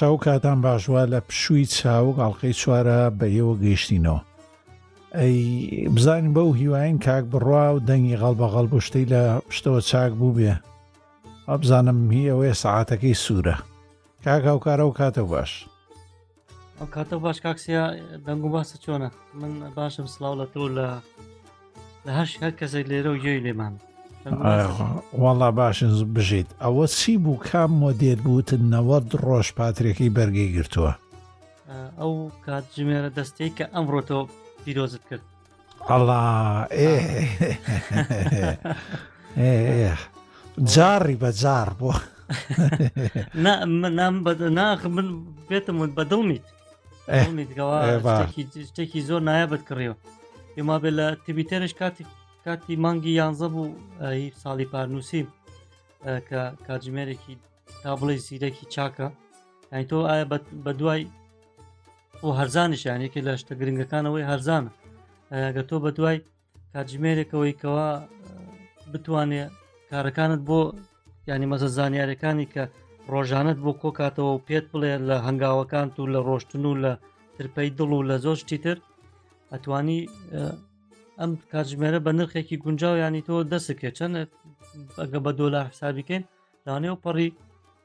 چاو کاتان باشوە لە پشووی چاو گاڵقەی چوارە بە ئێوە گەیشتینەوە ئەی بزانین بەو هیواین کاک بڕوا و دەنگی غەڵبە غەڵبشتەی لە پشتەوە چاک بوو بێ وابزانم هی ئەوەیە سەعاتەکەی سوورە کاک هاوکارە و کاتە باش ئەو کاتە باش کاکسیا دەنگ و باسە چۆنە من باشم سلااو لە تۆ لە لە هەش هەر کەسێک لێرە و یۆی لێمان وەڵا باشن بژیت ئەوە چی بوو کام مۆدێر بوتن نەوە ڕۆژ پاترێکی بەرگی گرتووە ئەو کات ژمێرە دەستەی کە ئەمڕۆ تۆ پیرۆزت کرد ئەڵا ئێ جاڕی بە جاڕ بۆ نام ناخ من بێتم وت بە دڵمیت شتێکی زۆر نایابەت کڕیەوە ئێما بێ لە تبیتەرش کاتی کاتی مانگی یانزە بوو هی ساڵی پارنووسیم کە کاتژمێرێکی تا بڵێ زیرەکی چاکە ئەین تۆ ئایا بە دوای بۆ هەرزانش یانێکی لە شتە گرنگەکانەوەی هەرزانە ئەگە تۆ بە دوای کاتژمێرێکەوەی کەوا بتوانێ کارەکانت بۆ ینی مەزە زانیارەکانی کە ڕۆژانت بۆ کۆکاتەوە و پێت بڵێ لە هەنگاوەکان و لە ڕۆشتن و لە ترپەی دڵ و لە زۆر شتی تر ئەتوانی ئەم کاتژمێرە بە نرخێکی گونجاو ینی تۆ دەسکێ چەند ئەگە بە دۆلار حسابیکەین لانێو پەڕی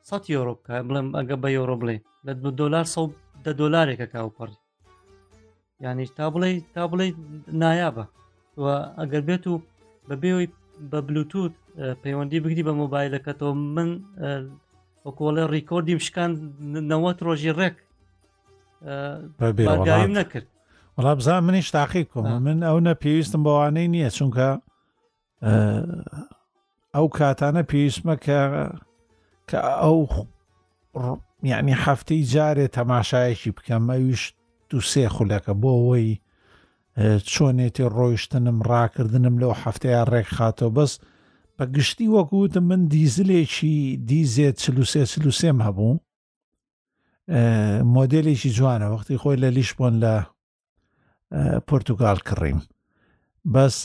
100 یۆرۆ بکە بڵێم ئەگە بە یۆرۆ بڵێ لە دلار دە دلارێکە کاوپەڕی یعنی تا بڵێ تا بڵێ نایابە و ئەگەر بێت و بەبێەوەی بە بلوتوت پەیوەندی بگری بە مۆبایلەکەەوە من وەکۆڵێ ڕیکۆردیم شکان نەوەت ڕۆژی ڕێک بەگایم نەکرد وڵا بزان منیش تاقی کۆم من ئەو نە پێویستم بەوانەی نییە چونکە ئەو کاتانە پێویستمە کە کە ئەو یعنی هەفتەی جارێ تەماشایەکی بکەم ئەویش دووسێ خولەکە بۆ ئەوەی چۆنێتی ڕۆیشتنم ڕاکردنم لەو هەفتەیە ڕێکخاتەوە بەس بە گشتی وەکوتم من دیزلێکی دیزێت چلوسێ چلوسێم هەبوو مۆدلێکی جوانە وەختی خۆی لە لیش بۆن لە پرتوگال کڕیم بەس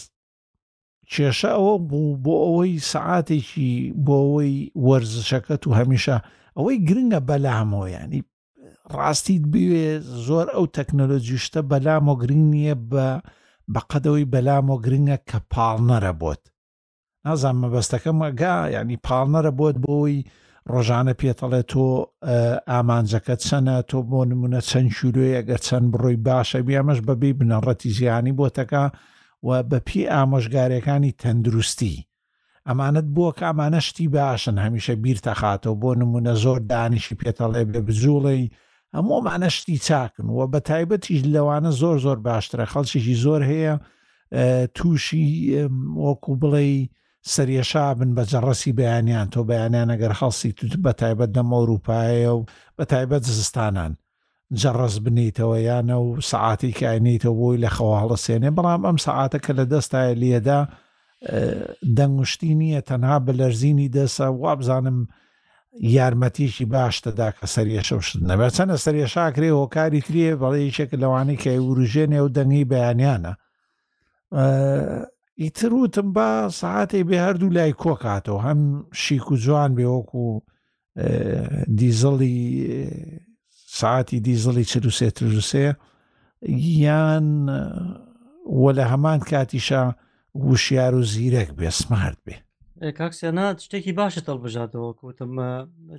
کێشە ئەوە بوو بۆ ئەوەی سعاتێکی بۆ ئەوەی وەرزشەکەت و هەمیشە ئەوەی گرنگە بەلامەوە ینی ڕاستیت بوێ زۆر ئەو تەکنەلۆجیشتە بەلام و گرنگ نییە بە بەقەدەوەی بەلام و گرنگە کە پاڵنەرە بۆت نازان مەبەستەکەم ئەگا ینی پاڵنەرە بۆت بۆی ڕۆژانە پێتەڵێت تۆ ئامانجەکە چەنە تۆ بۆ نمونە چەند شوورۆی ئەگەر چەند بڕۆی باشە بیامەش بەبی بنەڕەتی زیانی بۆتەکە و بە پێی ئامۆژگارێکانی تەندروستی ئەمانەت بووە کە ئەمانە شتی باشن هەمیشە بیرتەخاتەوە بۆ نمونە زۆر دانیشی پێتەڵێ بێ بجوڵی هەموومانە شتی چاکن و بە تایبەتیش لەوانە زۆر زۆر باشترە خەڵکیی زۆر هەیە تووشی وەکو بڵێ سەرێشا بن بە جەڕەسی بەیانیان تۆ بەیانیان ئەگەر هەڵسی تو بە تایبەت دەم ئەوروپایە و بە تایبەت زستانان جەڕەس بنێیتەوە یا نە و سەعاتی کە ئەینێیتەوە بۆی لە خەوا هەڵەسێنێ بەڵام ئەم سەعاتە کە لە دەستایە لێدا دەنگشتی نییە تەنها بە لەرزینی دەسە وابزانم یارمەتیشی باشتەدا کە سەرێشە و شت نەبێ چەنە سەرێشاکرێ هۆکاری ترێ بەڵێیشێک لەوانی کە وروژێنێ و دەنگی بەیانیانە ئیتر وتم با سعاتێ بێ هەردوو لای کۆکاتەوە هەم شیک و جوان بێ وەکو دیزڵی سعاتی دیزڵی چروسێ تروسێ یان وە لە هەمان کاتیشە وشیار و زیرەک بێ سمارت بێ کاکسیانات شتێکی باشە تەڵبژاتەوە کوتم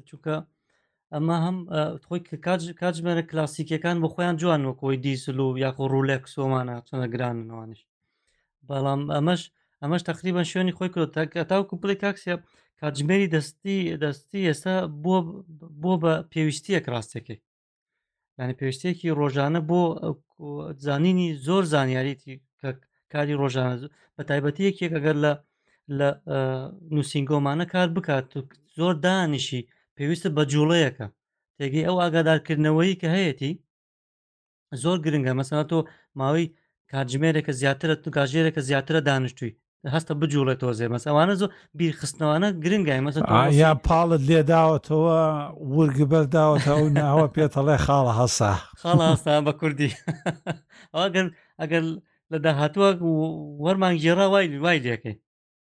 چونکە ئەمە هەم خۆی کاتژمێرە کلاسیکەکان بۆ خۆیان جوان وە کۆی دیسل و یاخۆ ڕولێکسۆمانە چۆنە گرانەوانش بەڵام ئەمەش ئەمەش تقریبان شوێنی خۆی کرۆ تاکەتاوکو بڵی کاکسە کاتژمێری دەستی دەستی ئێستا بۆ بۆ بە پێویستیەک ڕاستەکەی یعنی پێویستێکی ڕۆژانە بۆ زانینی زۆر زانیاریی کە کاری ڕۆژانە بە تایبەتی یەکێک ئەگەر لە لە نووسنگۆمانە کار بکات و زۆر دانیشی پێویستە بە جوڵەیەەکە تێگەی ئەو ئاگادارکردنەوەی کە هەیەی زۆر گرنگە مەسەلا تۆ ماوەی کاتژمێرێکە زیاترە تو کاژێرێکە زیاترە دانیشتوی هەستە بجوڵێت تۆزێ مەس ئەوانە زۆر بیرخستنەوانە گرنگای مەسە یا پاڵت لێداوەتەوە ورگ بەرداوەتە ئەو ناوە پێتەڵێ خاڵە هەسا خاڵ هەستا بە کوردی ئەگەر ئەگەر لە داهاتوە وەرمان گێڕا وای وای لەکەی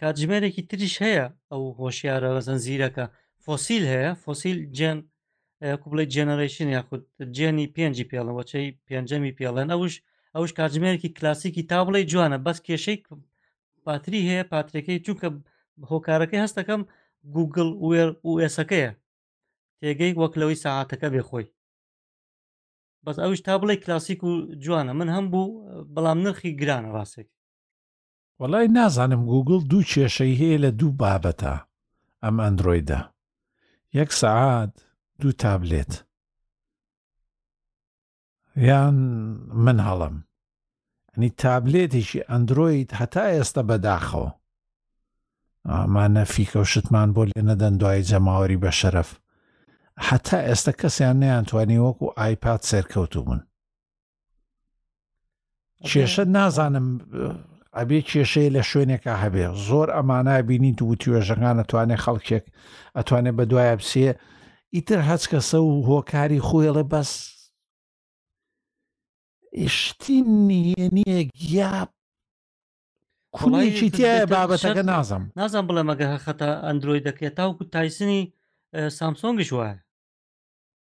کاتژمێرێکی تریش هەیە ئەو هۆشیارە بەزەن زیرەکە فۆسیل هەیە فۆسیل جێن کوبڵی جێنەرەیشن یاخود جێنی پێنجی پێڵن وەچەی پێنجەمی پێڵێن ئەوش ئەوش کاتژمێرێکی کلاسیکی تا بڵێ جوانە بەس کێشەی پاتری هەیە پاترەکەی چونکە هۆکارەکەی هەستەکەم گوگل وێر ئوئسەکەیە تێگەی وەک لەوەی ساعاتەکە بێ خۆی بەس ئەوش تا بڵێ کلاسیک و جوانە من هەم بوو بەڵام نرخی گرانە ڕاستێک وەڵای نازانم گووگڵ دوو کێشەی هەیە لە دوو بابەتە ئەم ئەندرۆیدە یەک سەعات دوو تابلێت یان من هەڵم ئەنی تابلێتێکی ئەندرۆید هەتا ئێستا بەداخەوە ئامان نەفیکە و شتمان بۆ لێ نەدەن دوای جەماوەری بە شەرەف هەتا ئێستا کەسیان نەیان توانی وەکو ئایپات سەرکەوتو بوون کێشە نازانم ئەبێ کێشەیە لە شوێنێکە هەبێ زۆر ئەمانە بینیت و توێژەکان ئەتوانێ خەڵکێک ئەتوانێت بە دوایە بسێ ئیتر هەچ کەسە و هۆکاری خۆیڵێ بەس شتی نیە نیە گیا کوڵیکی تایە بابەتەکە نازم نازم بڵێ مەگە هەخەتە ئەندروۆی دەکرێت تاوکو تایسنی سامسۆنگش وایە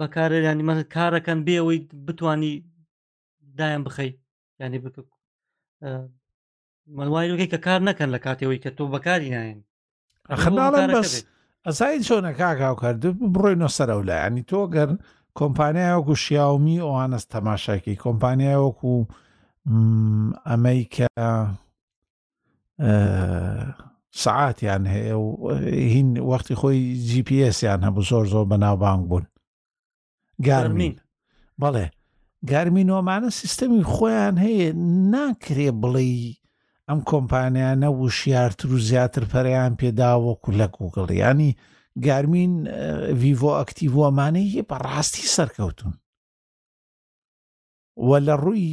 بەکارێنانی مە کارەکەن بێەوەی بتانی دایان بخەی ینی بک مەوایەکەی کە کار نەکەن لە کاتەوەی کە تۆ بەکاری نایەن ئەخناڵم بەس ئەسایی چۆنە کاکاو کرد بڕۆینە سەرەوە لە ینی تۆ گەر کۆمپانیای وەکو شیاومی ئەوانەست تەماشاکی کۆمپانیای وەکو ئەمەی کە سعاتیان هەیە و هین وەختی خۆی جیPSیان هەبوو زۆر زۆر بەناوبانگ بوون گارمین بەڵێ گارمینۆمانە سیستەمی خۆیان هەیە ناکرێ بڵێ ئەم کۆمپانیانە وشیارتر و زیاتر پەریان پێداوەکو لە گوگڵ ینی گارمین ڤیڤۆ ئەکتیڤۆمانەیە بەڕاستی سەرکەوتون وە لە ڕووی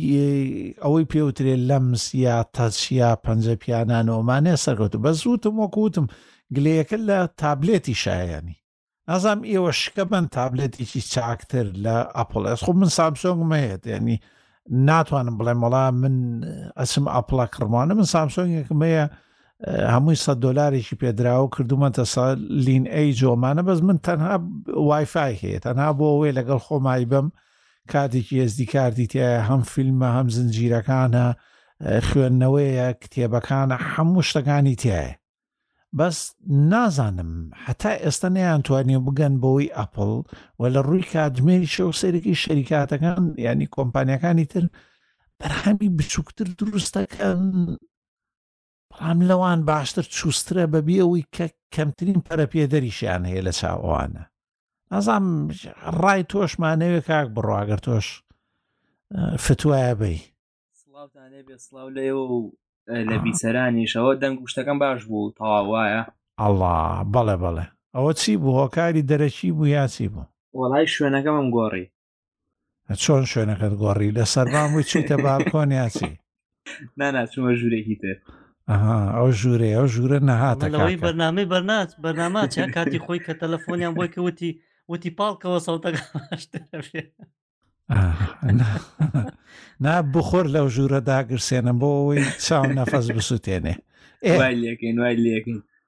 ئەوەی پێوترێ لەمس یا تەچ یا پەنجە پیانانەوە مانێ سەرکەوت بەس وتم وەکوتم گلەیەکە لە تابلێتی شایانی نازام ئێوە شکە بەن تابلێتێکی چاکتر لە ئەپل ئەس خۆ من سامسۆنگمە هێت ینی ناتوانم بڵێم وڵا من ئەسم ئەپڵە کڕمانە من سامسۆنگێکمەیە هەمووی سە دلارێکی پێدراوە کردومەتە سا لین ئەی جۆمانە بەس من تەنها وایفای هەیە تەنها بۆ ئەوەیە لەگەڵ خۆمای بم کاتێکی ئێزدی کاردی تیایە هەم فیلمە هەم زنجیرەکانە خوێندنەوەیە کتێبەکانە هەموو شتەکانی تایە بەس نازانم هەتا ئێستا نەیانتوانانی بگەن بەوەی ئەپل و لە ڕووی کاتژمێری شەو سەرەکی شەریکاتەکان ینی کۆمپانیەکانی تر بەرهەمی بچووکتر دروستەکەن بەڵام لەوان باشتر چوسترە بەبێ ئەوی کە کەمترین پەرەپێدەریشیان هەیە لە چاو ئەوانە نازام ڕای تۆشمانەوێ کاک بڕواگەر تۆش فتوایە بی سڵاوتانێ بێ سڵاو لە ئێوە و لە بیسەرانیشەوە دەنگ شتەکەم باش بوو تەوا وایە ئەڵا بەڵێ بەڵێ ئەوە چی بوو هۆکاری دەرەکی بوو یاچی بوو وەڵای شوێنەکەمم گۆڕی چۆن شوێنەکەت گۆڕی لە سەربان بووی چیتە بالکۆنیاچی ناناچمە ژوورێکی تر ئەو ژوورێ ئەو ژوورە نەهاتەوەی بەرنامی بەرناچ بەرنامە چە کاتی خۆی کە تەلەفۆنیان بۆی کە وتی وتی پاڵکەوە سەڵتەکە نا بخۆر لەو ژوورە داگرسێنە بۆ ئەوەی چاو نەفەس بسووتێنێ وای لەکەین وای لەکەین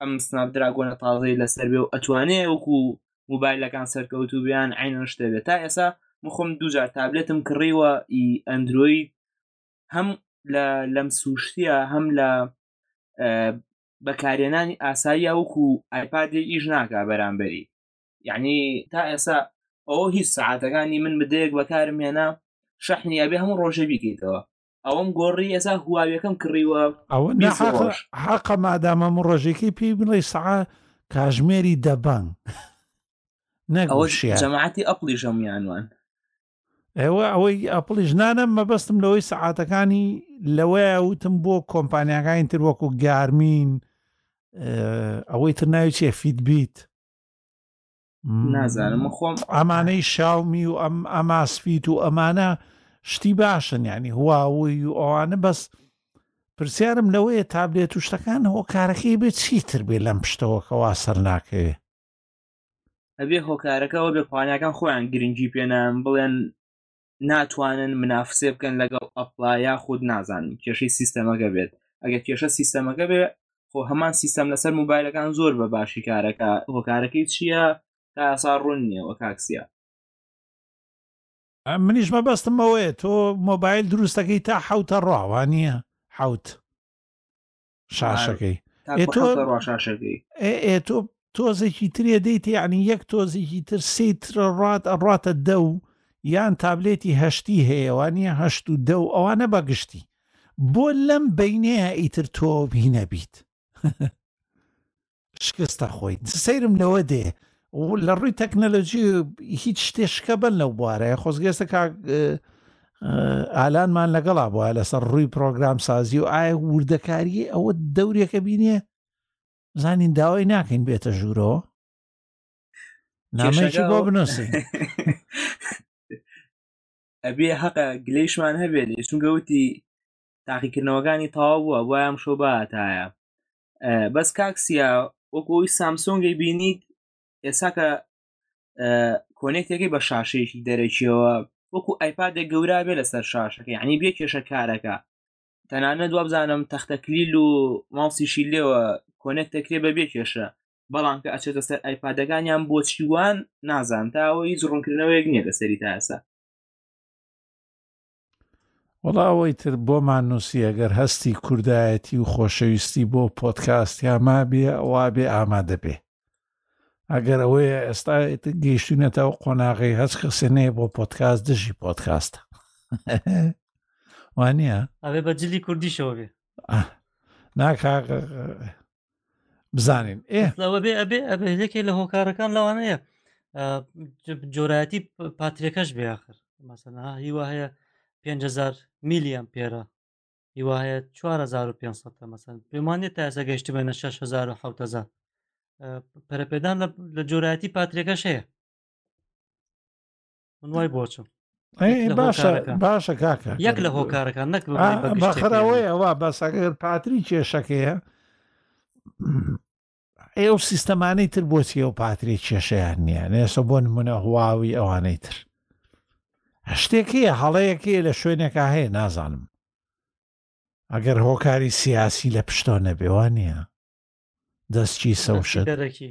ئەم سناپ دراگۆنە تازەی لەسەر بێ و ئەتوانێ وەکو موبایلەکان سەرکەوت و بیان عینەن شتێ بێت تا ئێسا مخۆم دوجار تابلێتم کڕیوە ئی ئەندروید هەم لە لەم سوشتیە هەم لە بەکارێنانی ئاساییە وەکو ئایپادی ئیش ناکە بەرامبەری یعنی تا ئێسا ئەو هیچ سعاتەکانی من بدەیەک بەکارم هێنا شەحنی ئەبێ هەموو ڕۆژە بیکەیتەوە ئەوەم گۆڕی ئێسا هواویەکەم کڕیوە ئەوە حەقە مادامە مڕۆژێکی پێی بڵێ سەعە کاژمێری دەبەنگ نەگەماعاتی ئەپلی ژەمیانوان ئێوە ئەوەی ئەپلیش نانە مەبەستم لەوەی سەعاتەکانی لەوەیە وتم بۆ کۆمپانیاکانی تر وەکو گارمین ئەوەی تر ناوی چێ فیدبیت نازانم خۆم ئەمانەی شاومی و ئەم ئەماسفیت و ئەمانە شتی باشن ینی هواوی و ئەوانە بەس پرسیارم لەوەیە تابلێت و شتەکان هۆکارەکەی بێت چیتر بێ لەم پشتەوە کەوا سەر ناکەوێت ئەبێ هۆکارەکەەوە بێ پانیەکان خۆیان گرنگی پێنان بڵێن ناتوانن منافسێ بکەن لەگەڵ ئەپڵا یاخود نازانم کێشەی سیستەمەکە بێت ئەگە کێشە سیستەمەکە بێ خۆ هەمان سیستەم لەسەر موبایلەکان زۆر بە باشی کارەکە هۆکارەکەی چییە تا ئەسا ڕوون نیەوە کاکسیا منیش مەبەستم بەوەیە تۆ مۆبایل دروستەکەی تا حوتە ڕاوانە حوت شاشەکەی ئێ تۆ تۆزێکی ترێ دەیت یعنی یەک تۆزێکی تر سی ترە ڕات ئەڕاتە دە و یان تابلێتی هەشتی هەیەوانە هەشت و دە و ئەوانە بەگشتی بۆ لەم بینەیە ئیتر تۆ بینەبیت شکستە خۆی سەیرم لەوە دێ لە ڕووی تەکنەلۆجی هیچ شتێ شکە بن لەو بوارەیە خۆزگەێستە کاک ئالانمان لەگەڵا بووە لەسەر ڕووی پرۆگرام سازی و ئایا وردەکاری ئەوە دەورێکە بینێ زانین داوای ناکەین بێتە ژوورەوە نامەیەکی بۆ بنووسی ئەبێ حەقە گلەیشمان هەبێت چونگەوتی تاقیکردنەوەگانی تەواو بووە وایەم شۆ باتایە بەس کاکسیا وەک ئەوی سامسۆنگی بینیت ئێساکە کۆنێکتەکەی بە شاشەیەکی دەرەکیەوە وەکو ئایپادێک گەورا بێ لەسەر شاشەکە ینی بێ کێشە کارەکە تەنانە دوابزانم تەختەکلیل و ماوسیشی لێوە کۆنێک دەکرێت بە بێ کێشە بەڵام کە ئەچێتە سەر ئایپادەکانیان بۆچیوان نازان تاوە هیچ ڕوونکردنەوەیەک نییە لەسەری تاسە وەڵا ئەوەی تر بۆمان نووسی ئەگەر هەستی کوردایەتی و خۆشەویستی بۆ پۆتکاست یا مابێ ئەوا بێ ئامادە بێ ئەگەر ئەوەیە ئێستا گەیشتونەتە ئەو قۆناغی هەست کەسێ نەیە بۆ پۆتکاست دژی پۆتکاستە وانە ئەێ بە جلی کوردیشەوە بێ ناکە بزانین ئێوەێ ئەبێ ئەبێ یەکێ لە هۆکارەکان لەوانەیە جۆرایەتی پاترەکەش بێ آخر مەسەنا هیوا هەیە 5هزار میلیان پێرە هیوا هەیە 4500 مەسەن پێمانێت تا ئێستا گەشتی بەە 1600 پەرپێدان لە جۆرایەتی پاترەکەش هەیە من وای بۆچم باشە باشە کاکە یەک لە هۆکارەکان نەک بەخراوەی ئەوە بەسەگەر پاتری کێشەکەیە ئێو سیستەمانی تر بۆچی ئەو پاتری کێشیان نییە نێسە بۆ نمونە هواوی ئەوانەی تر شتێکەیە هەڵەیەکەیە لە شوێنێکە هەیە نازانم ئەگەر هۆکاری سیاسی لە پشتۆ نەبێوان نییە دەستچی سەوشت دەرەکی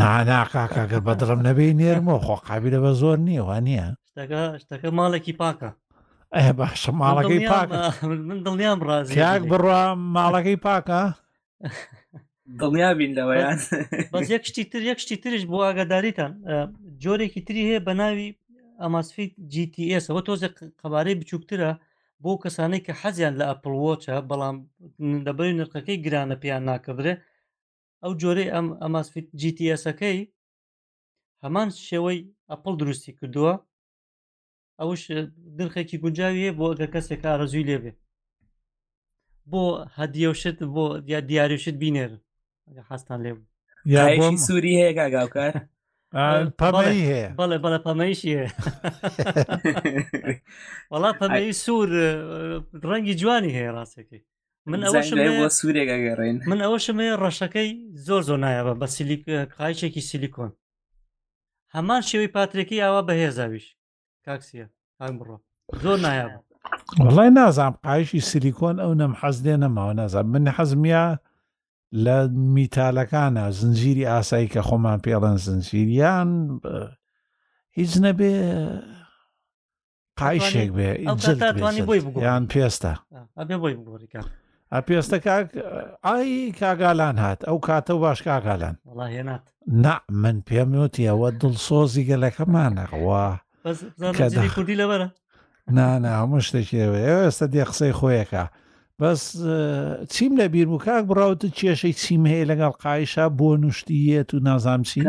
نانا کاکەگەر بە دڵم نەبێ نێرمەوە خۆ قابلە بە زۆر نییە وا نییە شتەکە ماڵێکی پاکە ئە باشە ماڵەکەی پاک من دڵنیام ڕازی بڕە ماڵەکەی پاکە دڵنیا بین لەوەیان بەس یەک شتی تر یەک شتی ترش بۆ ئاگاداریتان جۆرێکی تری هەیە بە ناوی ئەماسفیت GTS ئەوە تۆزە قەبارەی بچووکترە بۆ کەسانەی کە حەزیان لە ئەپڵوەچە بەڵام دەبەری نرخەکەی گرانە پێیان ناکردرێ ئەو جۆرەی ئەم ئەماسفیت جیتیسەکەی هەمان شێوەی ئەپل دروستی کردووە ئەوش درخێکی گونجاوی هەیە بۆ ئەگە کەسێک ئارەزووی لێبێ بۆ هەدیەوشت بۆ یا دیارشت بینێر حستان لێ بوو یاۆم سووری هەیە گاگاوکار پەمەی هەیە بەڵێ بەڵە پەمەیشی هەیە وڵا پەمەی سوور ڕەنگی جوانی هەیە ڕاستەکەی من ئەوەشم سوورێک ئەگەڕێن من ئەوەشم هەیە ڕەشەکەی زۆر زۆر نایەوە بە سیلیک قایچێکی سیلیکۆن هەمان شێوی پاترێکی ئاوا بەهێزاویش کاکسیە هەم بڕۆ زۆر نایابە وڵای نازانم قایشی سیلیکۆن ئەو نەم حەز لێ نەماوە نازان من حەزمیە لە میتالەکانە زنجیری ئاسایی کە خۆمان پێڵەن زنجیریان هیچ نەبێ قایشێک بێ یان پێستە پێستە کاک ئای کاگالان هات ئەو کاتە و باش کاگالان نا من پێم وتی ئەوە دڵسۆزی گەلەکەمانەوە کوردی لەبەرە نانا هەموو شتێکی ئێستا دێ قسەی خۆیەکە بەس چیم لە بیر و کاک بڕاوت کێشەی چیم هەیە لەگەڵ قایشە بۆ نوشتیەت و نازام چی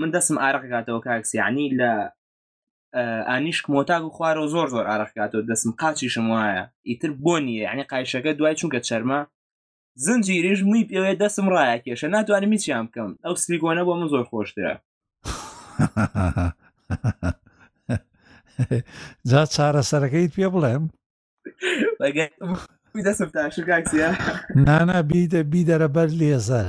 من دەسم ئارەقگاتەوە کاکسیانی لە ئانیشک مۆتاک و خوارەوە زۆر زۆر ئارەخکاتەوە دەسم قاچیشم وایە ئیتر بۆ نییە یعنی قایشەکە دوای چونکە چەرمە زنجیریش موی پێوەیە دەسم ڕایە کێشە ناتوانم میچیان بکەم ئەو سلیگۆنە بۆ من زۆر خۆشترە جا چارەسەرەکەیت پێ بڵێم دەسم تاشکاکسە نانا بیدە بیدەرە بەر لێزەر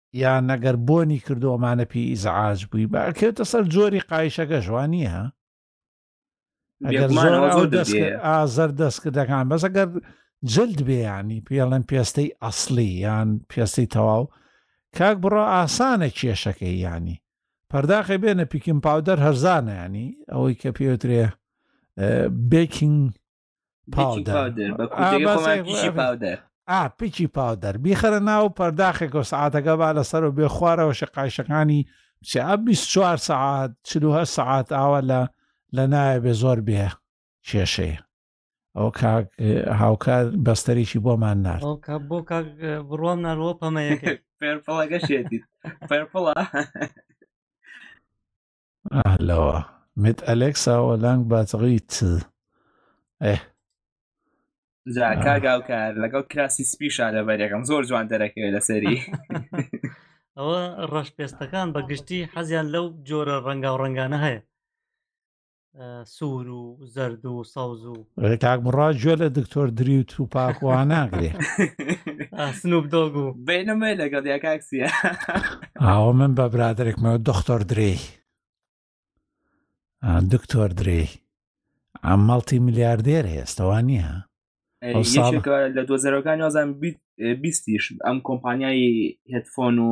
یان ئەگەر بۆنی کردو ئەمانە پێی ئیزعاج بووی با ئەکەوێتە سەر جۆری قایشەکەش وا نییە ها ئەگەر زۆر ئەو دەست ئازەر دەستکردەکان بەس ئەگەر جلد بێیانی پێڵەن پێستەی ئەسلی یان پێستی تەواو کاک بڕۆ ئاسانە کێشەکەی ینی پەرداخی بێنە پیکین پاودەر هەرزانە ینی ئەوەی کە پێوترێ بێکینگ پیچی پاودەر بیخەرە ناو پەرداخێک و سعاتەکە با لەسەر و بێ خوارەوە شقایشەکانی چ 24 سعات چه سعات ئاوا لە لە نایە بێ زۆر بێ کێشەیە ئەو کاک هاوکار بەستەرێکی بۆمان نار بۆ کاک بڕوام ناروە پەمەیەکە پێرپڵەگەشێتی پێرپڵە ئەهلەوە مت ئەلێکسا و لانگ باتغی چ ئه جا کاگاوکار لەگەڵ کراسی سپی شارەبەرێکم زۆر جوان دەرەکەوێت لە سەری ئەوە ڕەش پێستەکان بە گشتی حەزیان لەو جۆرە ڕەنگاو ڕەنگانە هەیە سوور و زەرد و سەوز و کاک مڕا گوێ لە دکتۆر دری و توپاک وا ناگرێ سنوب دۆگ و بینەمە لەگەڵ یا کاکسیە ئاوە من بە برادێکمەوە دکتۆر درێ دکتۆر درێ ئەم مەڵتی ملیاردێر هێستەوە نییە لە دۆزەرەکانی ئازان بیستیش ئەم کۆمپانیایی هدفۆن و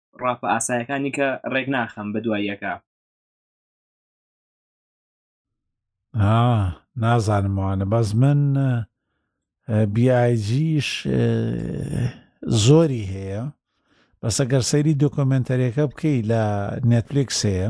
ڕاپە ئاسایەکانی کە ڕێک ناخەم بە دواییەکە نازانم وانە بەس من بیایجیش زۆری هەیە بەسە گەر سەیری دۆکۆمنتەرەکە بکەی لە نێتفلیکس هەیە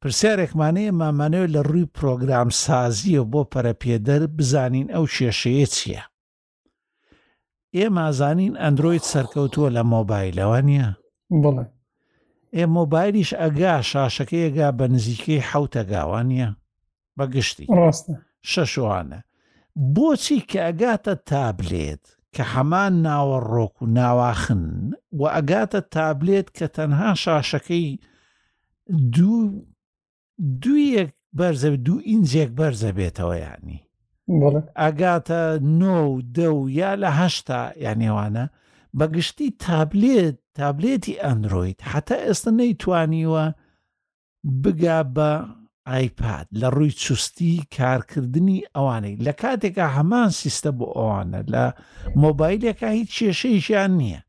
پرسیارێکمانەیە مامانەوە لە ڕووی پرۆگرام سازیە بۆ پەرەپێدەر بزانین ئەو کێشەیە چییە؟ ئێمازانین ئەندروید سەرکەوتووە لە مۆبایلەوە نیە؟ بڵێ ئێ مۆبایلیش ئەگا شاشەکەیگا بە نزیکەی حوتەگاوان نیە؟ بە گشتی ڕاستە شەشوانە بۆچی کە ئەگاتە تابلێت کە هەمان ناوە ڕۆک و ناواخن و ئەگاتە تابلێت کە تەنها شاشەکەی دوو دویەک بەرزە دوو ئینجێک بەرزە بێتەوە ینی ئەگاتە نۆ و دە و یا لە هەشتا یانێوانە بەگشتی تابلێت تابلێتی ئەندروید حتا ئێستا نەیتوانیوە بگا بە ئایپاد لە ڕووی چستی کارکردنی ئەوانەی لە کاتێکا هەمان سیستە بۆ ئەوانە لە مۆبایلێکە هیچ کێشەیشیان نییە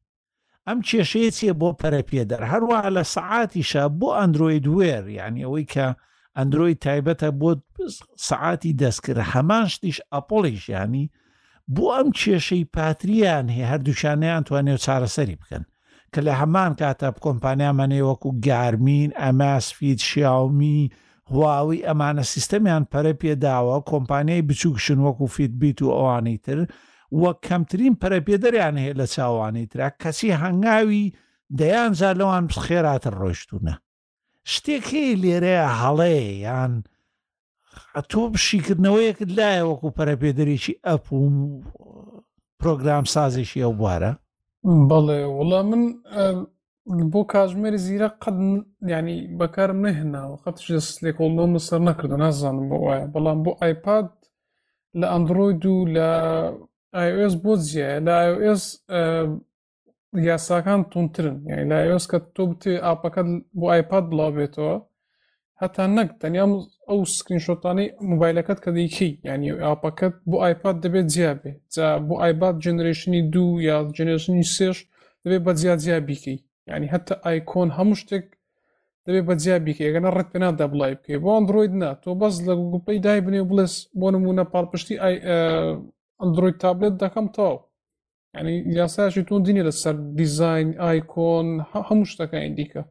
ئەم کێشەیە چیە بۆ پەرەپێدەر هەروە لە سەعاتیشە بۆ ئەندروید وێر یعنی ئەوەی کە ئەندروی تایبەتە بۆ سەعاتی دەستکرد هەمان شتیش ئەپڵیش ینی بۆ ئەم کێشەی پاتریان هەیە هەردووشانیان توانێت چارەسەری بکەن کە لە هەمان کاتە کۆمپانیامانەیە وەکو گارمین، ئەماس فیت، شیاومی، هواوی ئەمانە سیستەمیان پەرە پێداوە کۆمپانیای بچووکشن وەکو فیت بیت و ئەوانی تر و کەمترین پەرەپێدەریان هەیە لە چاوانی ترا کەچی هەنگاوی دەیان جار لەوان خێراتر ڕۆشتونە. شتێکی لێرەیە هەڵەیە یان تۆ شیکردنەوەیەکت لایە وەکو پەرەپێدەرێکی ئەپ و پرۆگرام سازێکی ئەو بوارە بەڵێ وڵا من بۆ کاژمێری زیرە قەت ینی بەکارم نەهێناوە قەت لێکۆڵمەم لەسەر نەکرد نازانم بۆ وایە بەڵام بۆ ئایپاد لە ئەندرۆید و لە iOS بۆ جیایە لە iOS یاساکان تونترن یعنی لە ئایۆس کە تۆ بتێ ئاپەکەت بۆ ئایپاد بڵاوبێتەوە هەتا نەک تەنیا ئەو سکرین شۆتانی موبایلەکەت کە دیکەی یعنی ئاپەکەت بۆ ئایپاد دەبێت جیابێ جا بۆ ئایبات جنرێشنی دوو یا جنێژنی سێش دەبێت بە جیا جیا بیکەی یعنی هەتا ئایکۆن هەموو شتێک دەبێت بە جیا بیکە ئەگەنە ڕێک پێ نادا بڵای بکەی بۆ ئەندروید نا تۆ بەس لە گوگڵپی دای بنێ بڵێس بۆ نمونە پاڵپشتی ئەندروید تابلێت دەکەم تاو ینی یاساشی تۆ دینی لەسەر دیزین ئایکۆن هەموو شتەکانی دیکە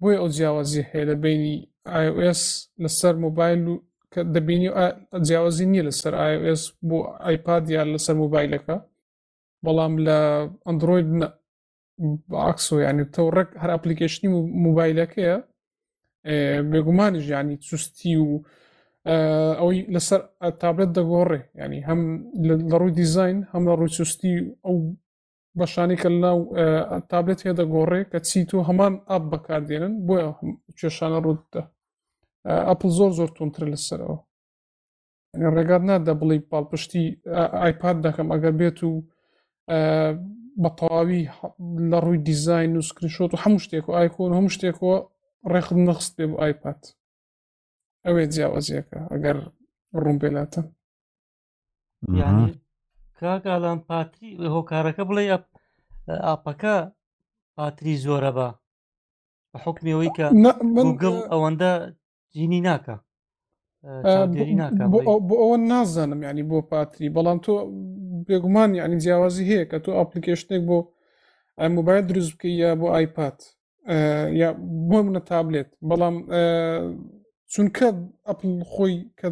بۆی ئەو جیاوازی هەیە لە بینی iOS لەسەر مۆبایل و کە دەبینی جیاوازی نییە لەسەر iOS بۆ ئایپاد یان لەسەر مۆبایلەکە بەڵام لە ئەندروید باکسۆ ینی تۆ ڕێک هەر ئەپلیکیشنی موبایلەکەیە بێگومانیش ینی چستی و ئەوەی لەسەر تابلێت دەگۆڕێ ینی هەم لە ڕووی دیزین هەم لە ڕووی چستی ئەو بەشانی کە ناو تابلێت هێ دەگۆڕێ کە چی تۆ هەمان ئاپ بەکاردێنن بۆیە کێشانە ڕوتدا ئەپل زۆر زۆر تونتر لەسەرەوە ڕێگات نادە بڵی پاڵپشتی ئایپاد دەکەم ئەگەر بێت و بە تەواوی لە ڕووی دیزین و سکرینشۆت و هەموو شتێک و ئایکۆن هەموو شتێکەوە ڕێخت نەخست پێ بۆ ئایپات ئەوێ جیاوازیەکە ئەگەر ڕوون بێلاتە کاگالان پاتری هۆکارەکە بڵێ ئاپەکە پاتری زۆرە بە بە حکمەوەی کە گوگڵ ئەوەندە جینی ناکە بۆ ئەوە نازانم ینی بۆ پاتری بەڵام تۆ بێگومان یعنی جیاوازی هەیە کە تۆ ئاپلیکیشنێک بۆ موبایل دروست بکە یا بۆ ئایپات یا بۆ منە تابلێت بەڵام چونکە ئەپل خۆی کە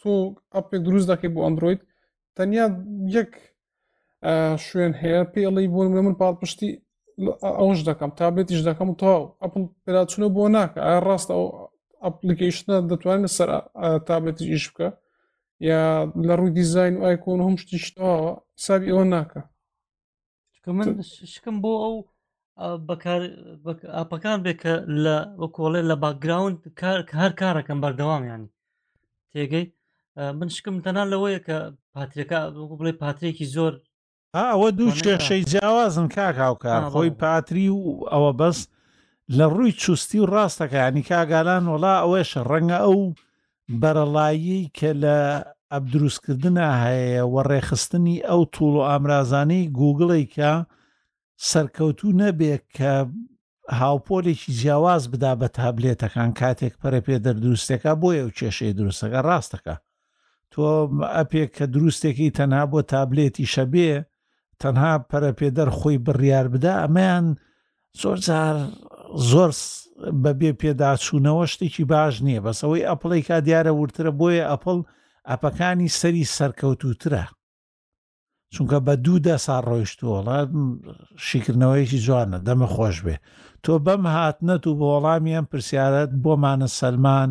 تۆ ئەپێک دروست دەکەی بۆ ئەندروید تەنیا یەک شوێن هەیە پێڵی بوون من پاڵپشتی ئەوش دەکەم تابێتیش دەکەم و تەواو ئەپل پێراچونە بۆ ناکە ئایا ڕاستە ئەو ئەپلیکیشنە دەتوانێت سەر تابێتی ئیش بکە یا لە ڕووی دیزین و ئایکۆن هەم شتیشتەوە حسابی ئەوە ناکە چکە من شکم بۆ ئەو بەکار ئاپەکان بێ کە لە وەکۆڵێ لە باکگراوند کار هەر کارەکەم بەردەوام ینی تێگەی من شکم تەنا لەوەیە کە پاترێکە بڵێ پاترێکی زۆر ئەوە دوو شێخشەی جیاوازن کاک هاوکار خۆی پاتری و ئەوە بەس لە ڕووی چوستی و ڕاستەکانی کاگالان وڵا ئەوەش ڕەنگە ئەو بەرەڵاییەی کە لە ئەپ دروستکردنا هەیە و ڕێخستنی ئەو توڵ و ئامرازانەی گوگڵی کە سەرکەوتوو نەبێت کە هاوپۆلێکی جیاواز بدا بە تابلێتەکان کاتێک پەرە پێ دەردروستەکە بۆ ئەو کێشەی دروستەکە ڕاستەکە تۆ ئەپێک کە دروستێکی تەنها بۆ تابلێتی شەبێ تەنها پەرەپێدەر خۆی بڕیار بدا ئەمەیان زۆر جار زۆر بەبێ پێداچوونەوە شتێکی باش نییە بەس ئەوەی ئەپڵی کا دیارە ورترە بۆیە ئەپل ئەپەکانی سەری سەرکەوتوترە چونکە بە دوو دە سا ڕۆیشتووەڵە شیکردنەوەیکی جوانە دەمە خۆش بێ تۆ بەم هاتنەت و بۆڵامیان پرسیارەت بۆمانە سەلمان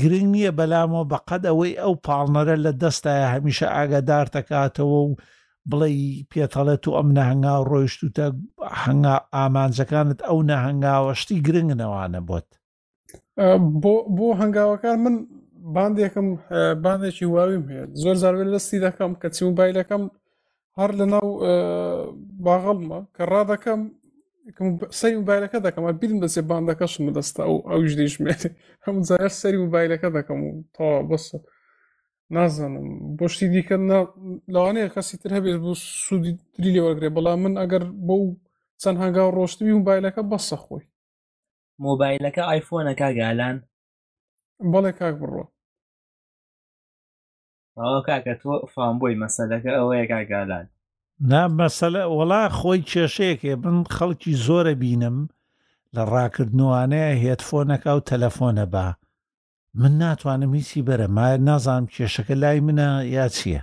گرنگ نییە بەلامەوە بەقەد ئەوەی ئەو پاڵنەرە لە دەستایە هەمیشە ئاگادار دەکاتەوە و بڵێ پێتەڵێت و ئەم نەهنگا و ڕۆیشتوتە هەنگا ئامانجەکانت ئەو نەهنگاوە شتی گرنگ نەوانە بۆت بۆ هەنگاوەکان من باندێکم باندێکی واویم هەیە زۆر زارێت لەستی دەکەم کە چی موبایلەکەم هەر لەناو باغەڵمە کە ڕادەکەم سەری موبایلەکە دەکەم بیرم دەسێ باندەکەشم بدەستە ئەو ئەو ژدیشمێت هەم زارە سەری موبایلەکە دەکەم و تا بەسە نازانم بۆشتی دیکە لەوانەیە کەسی تر هەبێت بۆ سوودی تری لێ وەرگێ بەڵام من ئەگەر بۆ چەند هەنگاو ڕۆشتوی موبایلەکە بەسە خۆی مۆبایلەکە ئایفۆنەکە گالان بەڵێ کاک بڕوە کاکە تۆ فام بۆی مەسەلەکە ئەوەیە کاگالان نا مەسەلە وەڵا خۆی کێشەیەکێ من خەڵکی زۆرە بینم لە ڕاکردنوانەیە هێتفۆنەکە و تەلەفۆنە بە من ناتوانم هیچی بەرە ما نازانم کێشەکە لای منە یا چییە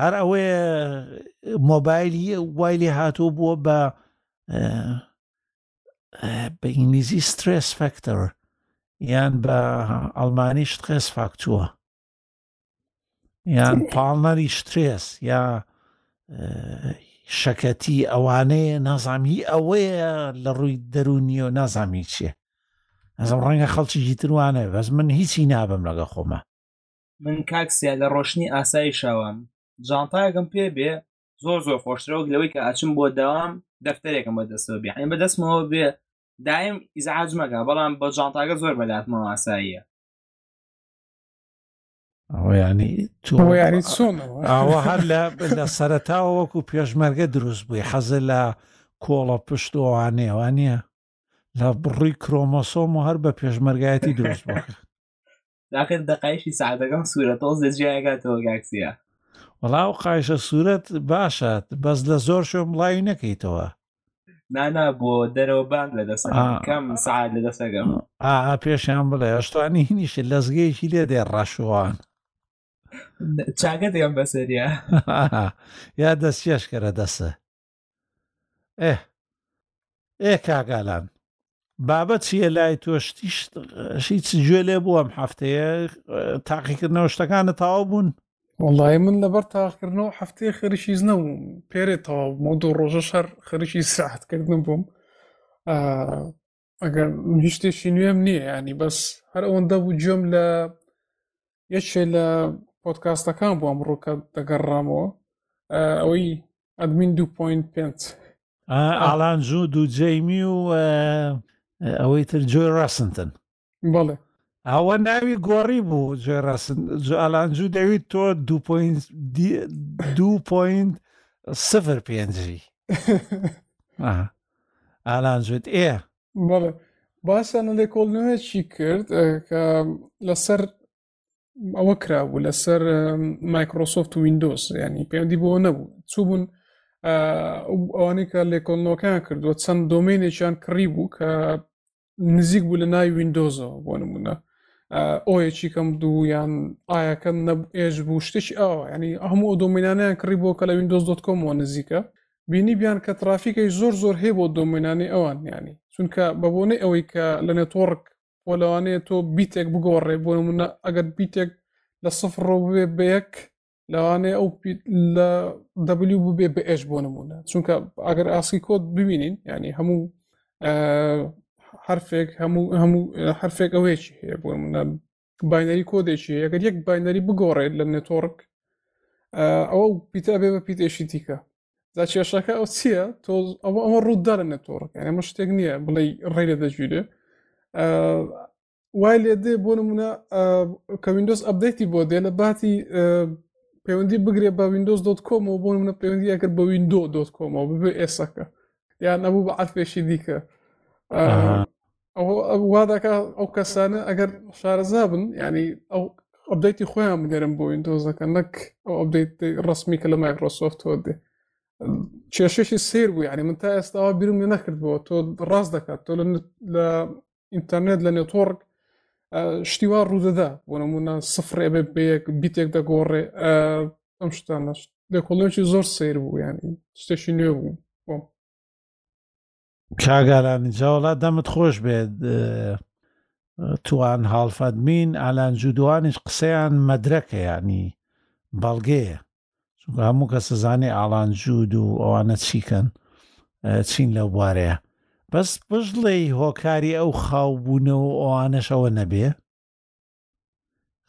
هەر ئەوەیە مۆبایلی وای لێ هاتوو بووە بە بە ئینگلیزی سترێس فەکتەر یان بە ئەڵمانی شتقێس فاکتووە یان پاڵنەری شترێس یا شەکەتی ئەوانەیە نازامی ئەوەیە لە ڕووی دەرونی و نازامی چیە ئەزم ڕەنگە خەڵکی جیتروانە بەس من هیچی نابم لەگە خۆمە من کاک سیا لە ڕۆشتنی ئاسایشەوەم جانتایەکم پێ بێ زۆر زۆر خۆشترە وەک لەوەی کە ئەچم بۆ داوام دەفتەرێکم بە دەستەوە بێ یعنی بە دەستمەوە بێ دایم ئیزعاج مەکە بەڵام بە جانتاکە زۆر بەلاتمەوە ئاساییە ئەوە یعنی تۆ ئەوە یعنی چۆنەوە ئەوە هەر لە لە سەرەتاوە وەکو پێشمەرگە دروست بووی حەزە لە کۆڵە پشت و ئەوانەیە وانە لە بڕووی کرۆمۆسۆم و هەر بە پێشمەرگایەتی دروست بووە داخر دەقایشی سەعاتەکەم سوورە تۆز لە جیای کاتەوە کاک سیا. وەڵا ئەو قایشە سوورەت باشە بەس لە زۆر شوێن بڵاوی نەکەیتەوە. نانا بۆ دەرەوە بان لە دەسەکەم آه. کەم سەعات لە دەسەکەم ئا پێشیان بڵێ ئەشتوانی هینیش لەزگەیەکی لێ دێ ڕەشوان چاکە دێم بەسەریا یا دەستکێشکەرە دەسە ئه ئێ کاک ئالان بابە چییە لای تۆ شتیش شیچ گوێ لێ بووم هەفتەیە تاقیکردنەوە شتەکانە تاوا بوون وڵی من لەبەر تاقکردنەوە هەفتەیە خەریکیز نەبووم پێرێ تەواو مە دوو ڕۆژە شەر خەریکی ساعتکردن بووم ئەگەر هیشتێکی نوێم نییە ینی بەس هەر ئەوەندە بوو گوێم لە یەکێ لە پۆتکاستەکان بۆ ئەم ڕووکە دەگەڕامەوە ئەوەی ئەدمین دو پوین پێنج ئالان زوو دوو جەیمی و ئەوەی تر جۆی ڕاستن بەڵێ ئەوە ناوی گۆڕی بوو جۆی ڕاستن ئالانجو دەویت تۆ دو دو پوین سفر پێنجی ئالان جوت ئێ بەڵێ باسانە لێکۆڵنەوەیەکی کرد کە لەسەر ئەوە کرابوو لەسەر مایکرۆسۆفت و وینندۆس ینی پێندی بۆ نەبوو چوو بوون ئەوانەی کە لێکۆڵنەوەکان کردووە چەند دۆمینێکیان کڕی بوو کە نزیک بوو لە ناوی وینندۆزەوە بۆ نمونە ئۆیەکی کەم دوو یان ئایەکەم نە ئێج بوو شتێکی ئەوە ینی هەموو ئەو دۆمینانیان کڕی بۆ کە لە وینندۆز دۆت کۆمەوە نزیکە بینی بیان کە ترافیکەی زۆر زۆر هەیە بۆ دۆمینانی ئەوان ینی چونکە بە بۆنەی ئەوەی کە لە نێتۆڕک بۆ لەوانەیە تۆ بیتێک بگۆڕێ بۆ نمونە ئەگەر بیتێک لە سفر ڕۆ بێ بە یەک لەوانەیە ئەو لە دەبلیو ببێ بە ئێش بۆ نمونە چونکە ئەگەر ئاسی کۆت ببینین ینی هەموو حرفێک هەموو هەموو حرفێک ئەوەیەکی هەیە بۆ منە باینەری کۆدێکی ئەگەر یەک باینەری بگۆڕێت لە نێتۆرک ئەوە پیتە بێ بە پیتێشی دیکە دا کێشەکە ئەو چییە تۆ ئەوە ئەوە ڕوودا لە نێتۆڕەکە ئەمە شتێک نییە بڵێ ڕێ لە دەگیرێ وای لێ دێ بۆ نمونە کە وینندۆز ئەبدەیتی بۆ دێ لە باتی پەیوەندی بگرێ بە وینندۆز دۆت کۆمەوە بۆ منە پەیوەندی ئەکرد بە وینندۆ دۆت کۆمەوە ببێ ئێسەکە یان نەبوو بە عرفێکی دیکە واداکە ئەو کەسانە ئەگەر شارەزا بن ینی ئەو ئەبدەیتی خۆیان بنێرم بۆ وینندۆزەکە نەک ئەو ئەبدەیت ڕسمی کە لە مایکرۆسۆفت تۆ دێ کێشێکی سیر بوو ینی من تا ئێستاوا بیرم لە نەکردەوە تۆ ڕاست دەکات تۆ لە ئینتەرنێت لە نێتۆڕک شتیوا ڕوودەدا بۆ نمونە سفرێ بێ بەیەک بیتێک دەگۆڕێ ئەم شتانە دەکۆڵێکی زۆر سیر بوو ینی شتێکی نوێ بوو بۆ کاگالانی جاوەڵات دەمت خۆش بێت توان هاڵفەدمین ئالان جوودوانیش قسەیان مەدرەکە ینی بەڵگەیە چونکە هەموو کە سزانێ ئاڵان جوود و ئەوانە چیکەن چین لەو بوارەیە بەس بژڵێ هۆکاری ئەو خاوبوونەوە ئەوانەشەوە نەبێ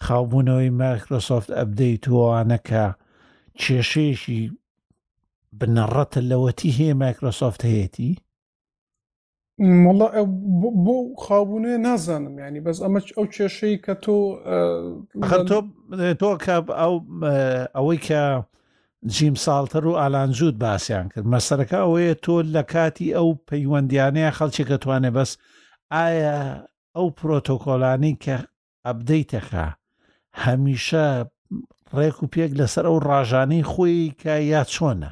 خاوبوونەوەی مایکرۆسۆفت ئەبدەیت وانەکە کێشەیەکی بنەڕەتە لەوەتی هەیە مایکرۆسۆفت هەیەی مەڵە بۆ خاوبوونێ نازانم ینی بەس ئەمە ئەو کێشەی کە تۆ تۆ تۆ کە ئەو ئەوەی کە جیم ساڵتەر و ئالانجووت باسییان کرد مەسەرەکە ئەوەیە تۆ لە کاتی ئەو پەیوەندیانەیە خەڵکی کە توانێ بەس ئایا ئەو پرۆتۆکۆلانی کە ئەبدەیتەکە هەمیشە ڕێک و پێک لەسەر ئەو ڕژانەی خۆی کە یا چۆنە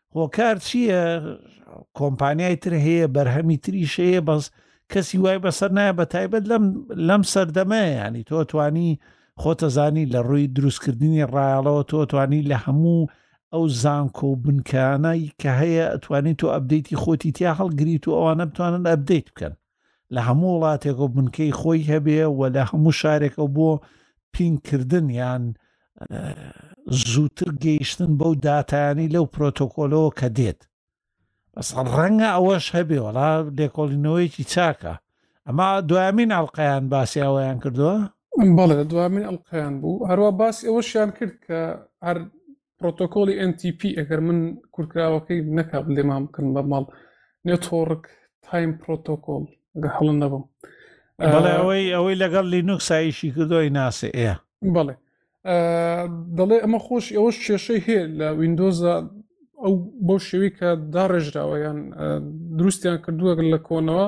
هۆکار چییە کۆمپانیای تر هەیە بەرهەمی تری شەیە بەس کەسی وای بەسەر نایە بە تایبەت لەم لەم سەردەمە ینی تۆ توانی خۆتەزانی لە ڕووی دروستکردنی ڕایەڵەوە تۆ توانی لە هەموو ئەو زانکۆ و بنکانایی کە هەیە ئەتوانی تۆ ئەبدەیتی خۆتی تیا هەڵگریت و ئەوانە بتوانن ئەبدەیت بکەن لە هەموو وڵاتێک و بنکەی خۆی هەبێ و لە هەموو شارێکە بۆ پینکردن یان زووتر گەیشتن بەو داتایانی لەو پرۆتۆکۆلەوە کە دێت بەس ڕەنگە ئەوەش هەبێ وڵا لێکۆڵینەوەیەکی چاکە ئەمە دوامین ئەڵلقەیان باسیاوەیان کردووە بەڵێ دوامین ئەڵلقیان بوو هەروە باسی ئەوەشیان کرد کە هەر پرۆتۆکۆلی NTP ئەگەر من کورتکراوەکەی نەکا بلێ مام بکردن بە ماڵ نێتۆڕک تایم پرۆتۆکۆل گە هەڵن نەبم بەڵێ ئەوەی ئەوەی لەگەڵ لینوکسایشی کردۆی ناسێ ئێ بەڵێ دەڵێ ئەمە خۆش ئەوەش کێشەی هەیە لە وینندۆزە ئەو بۆ شێوی کە داڕێژراوەیان دروستیان کردووە لە کۆنەوە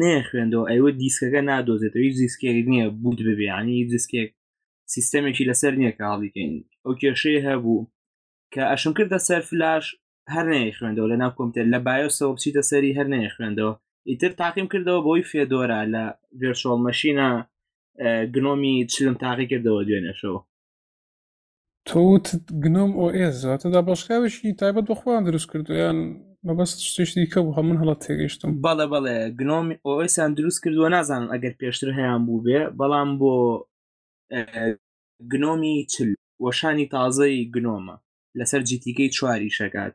نێ خوێندەوە ئەیوە دیسکەکە نادۆزێتەوەی زیسکێک نییە بوت ببیانی دیسکێک سیستەمێکی لەسەر نییە کە هەڵیکەین ئەو کێشەیە هەبوو کە ئەشم کردە سەر فلاش هەر نەیە خوێندەوە لە ناو کۆمپیوتەر لە بایۆسەوە بچیتە سەری هەر نەیە خوێندەوە ئیتر تاقیم کردەوە بۆی فێدۆرا لە ڤێرشۆڵ مەشینە گنۆمی چلم تاقی کردەوە دوێنێشەوە تۆ وتت گنۆم ئۆ ئێس واتە دابەشکاوێکی تایبەت بە خۆیان دروست کردو یان مەبەست شتێکی دیکە بوو هەمون هەڵە تێگەیشتم بەڵێ بەڵێ گنۆمی ئۆئسیان دروست کردووە نازانم ئەگەر پێشتر هەیان بوو بێ بەڵام بۆ گنۆمی چل وەشانی تازەی گنۆمە لەسەر جیتیکەی چواری شەکات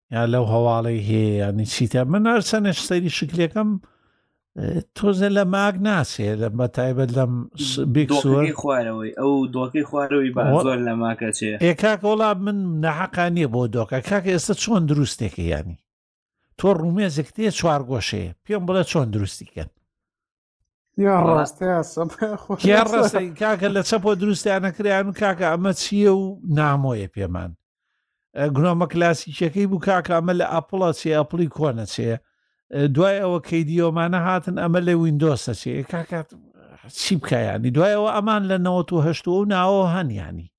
یا لەو هەواڵی هەیە یانی چیتە من هەرچەنێش سەیری شکلەکەم تۆزە لە ماک ناسێ لە بە تایبەت لەم بێکسوەری خوارەوەی ئەو دۆکەی خوارەوەی بە زۆر لە ماکەچێ ئێکاکە وڵات من نەحقان نییە بۆ دۆکە کاکە ئێستا چۆن دروستێکە ینی تۆ ڕومێزێک تێ چوار گۆشەیە پێم بڵێ چۆن دروستیکەن کاکە لە چەپۆ دروستیانەکریان و کاکە ئەمە چییە و نامۆیە پێمان گرۆمە کلاسیکیەکەی بوو کاکە ئەمە لە ئەپڵە چێ ئەپڵی کۆنە چێ دوای ئەوە کەی دیۆمانە هاتن ئەمە لە وینندۆسە چێ کاکات چی بکایانی دوایەوە ئەمان لە 1970 و ناوە هەنیانی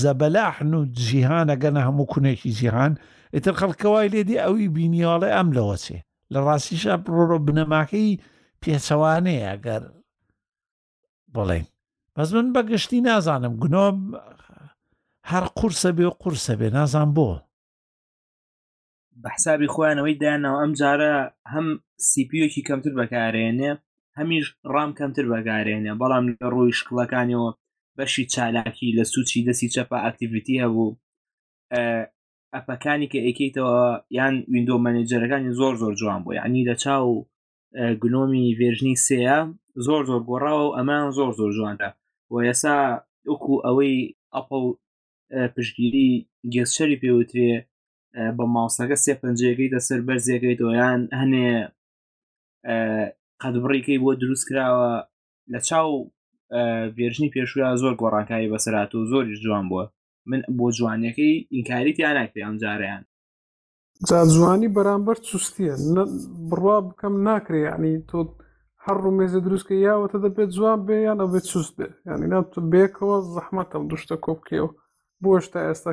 زەبەلاحن و جیهان ئەگەنە هەموو کونێکی جیهان ئیتر خەڵکە وای لێ دێ ئەوی بینیواڵێ ئەم لەوەچێ لە ڕاستیشە پرۆرۆ بنەماکەی پێچەوانەیە گەر بڵێن بەس من بەگشتی نازانم گنۆم هەر قورسە بێ و قورسە بێ نازان بۆ بە حسابی خۆیانەوەی دایانەوە ئەم جارە هەم سیپیوکی کەمتر بەکارێنێ هەمیش ڕام کەمتر بەکارێنێ بەڵام لە ڕووی شکڵەکانیەوە بەشی چالاکی لە سوچی دەسی چەپە ئاکتیڤیتی هەبوو ئەپەکانی کە ئەکەیتەوە یان وینندۆ مەنێجەرەکانی زۆر زۆر جوان بوو ینی لە چاو گنۆمی ڤێژنی سەیە زۆر زۆر گۆڕاوە و ئەمان زۆر زۆر جواندا و یەسا وەکو ئەوەی ئەپڵ پشگیری گێسچەری پێوترێ بە ماوسەکە سێ پنجەکەی دە سەر بەرزیەکەی تۆیان هەنێ قەدبڕیکەی بۆ دروست کراوە لە چاو ڤێرژنی پێشویا زۆر گۆڕانکاری بەسرات و زۆریش جوان بووە من بۆ جوانیەکەی ئینکاری تیا ناکرێ ئەم جاریان جا جوانی بەرامبەر چستیە بڕوا بکەم ناکرێ ینی تۆ هەر ڕومێزە دروستکە یاوەتە دەبێت جواب بێ یان ئەبێت چست بێ ینی نات بێکەوە زەحمەتەم دوشتە کۆبکەوە بۆش تا ئێستا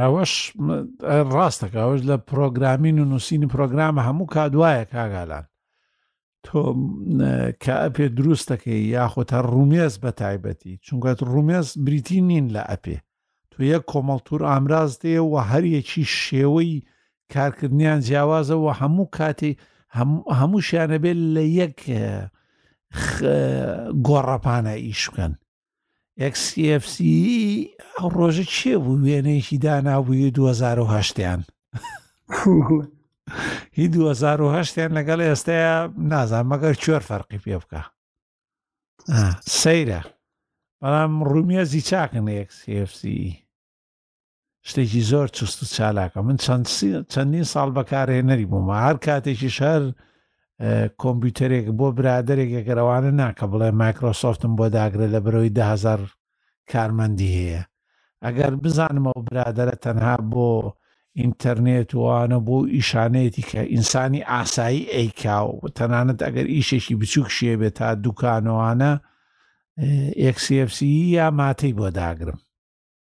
ئەوەش ڕاستەکە ئەوش لە پرۆگرامین و نووسینی پرۆگرامە هەموو کادواایە کاگالان تۆ کە ئەپێ دروستەکەی یاخود هەر ڕومێز بە تایبەتی چونکە ڕومێز بریتی نین لە ئەپێ تو یەک کۆمەڵتور ئامراز دێ و هەریەکی شێوەی کارکردنیان جیاوازە و هەموو کاتی هەموو شیانەبێت لە یەک گۆڕەپانە ئیش بکەن XCFC ئەو ڕۆژە چێ بوو وێنەیەکی دانابووی 2010یان هی 2010یان لەگەڵ ئێستایا نازان مەگەر چۆر فەرقی پێ بکە سەیرە بەڵام ڕومیەزی چاکن XCFC شتێکی زۆر چست و چالاکە من چەندین ساڵ بەکارهێنەری بوومە هەر کاتێکیش هەر کۆمپیوتەرێک بۆ برادێک گەرەوانە ناکە بڵێ مایکرۆسۆفتم بۆ داگرە لە برەوەی دههزار کارمەندی هەیە ئەگەر بزانمەوە برادرە تەنها بۆ ئینتەرنێت وانە بۆ ئیشانەتی کە ئینسانی ئاسایی ئەیکا و تەنانەت ئەگەر ئیشێکی بچووک شێ بێت تا دوکانەوانە ئەکسFC یا ماتەی بۆ داگرم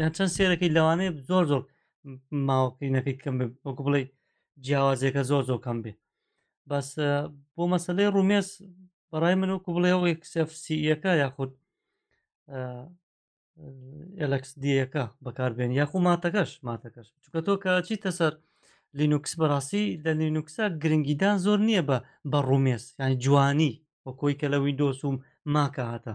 یان چەند سێرەکەی لەوانەیە زۆر زۆر ماوەکەینەکەی کەم وەکو بڵێ جیاوازەکە زۆر زۆر کەم بێ بەس بۆ مەسلەی ڕومێز بەڕای من وەکو بڵێ ئەو ئەکسFCەکە یاخود ئەلکس دیەکە بەکاربێن یاخو ماتەکەش ماتەکەش چکە تۆ کە چیتە سەر لینوکس بەڕاستی لە لینوکسە گرنگیدان زۆر نییە بە بە ڕومێز یان جوانی وە کۆی کە لە ویندۆسوم ماکە هاتە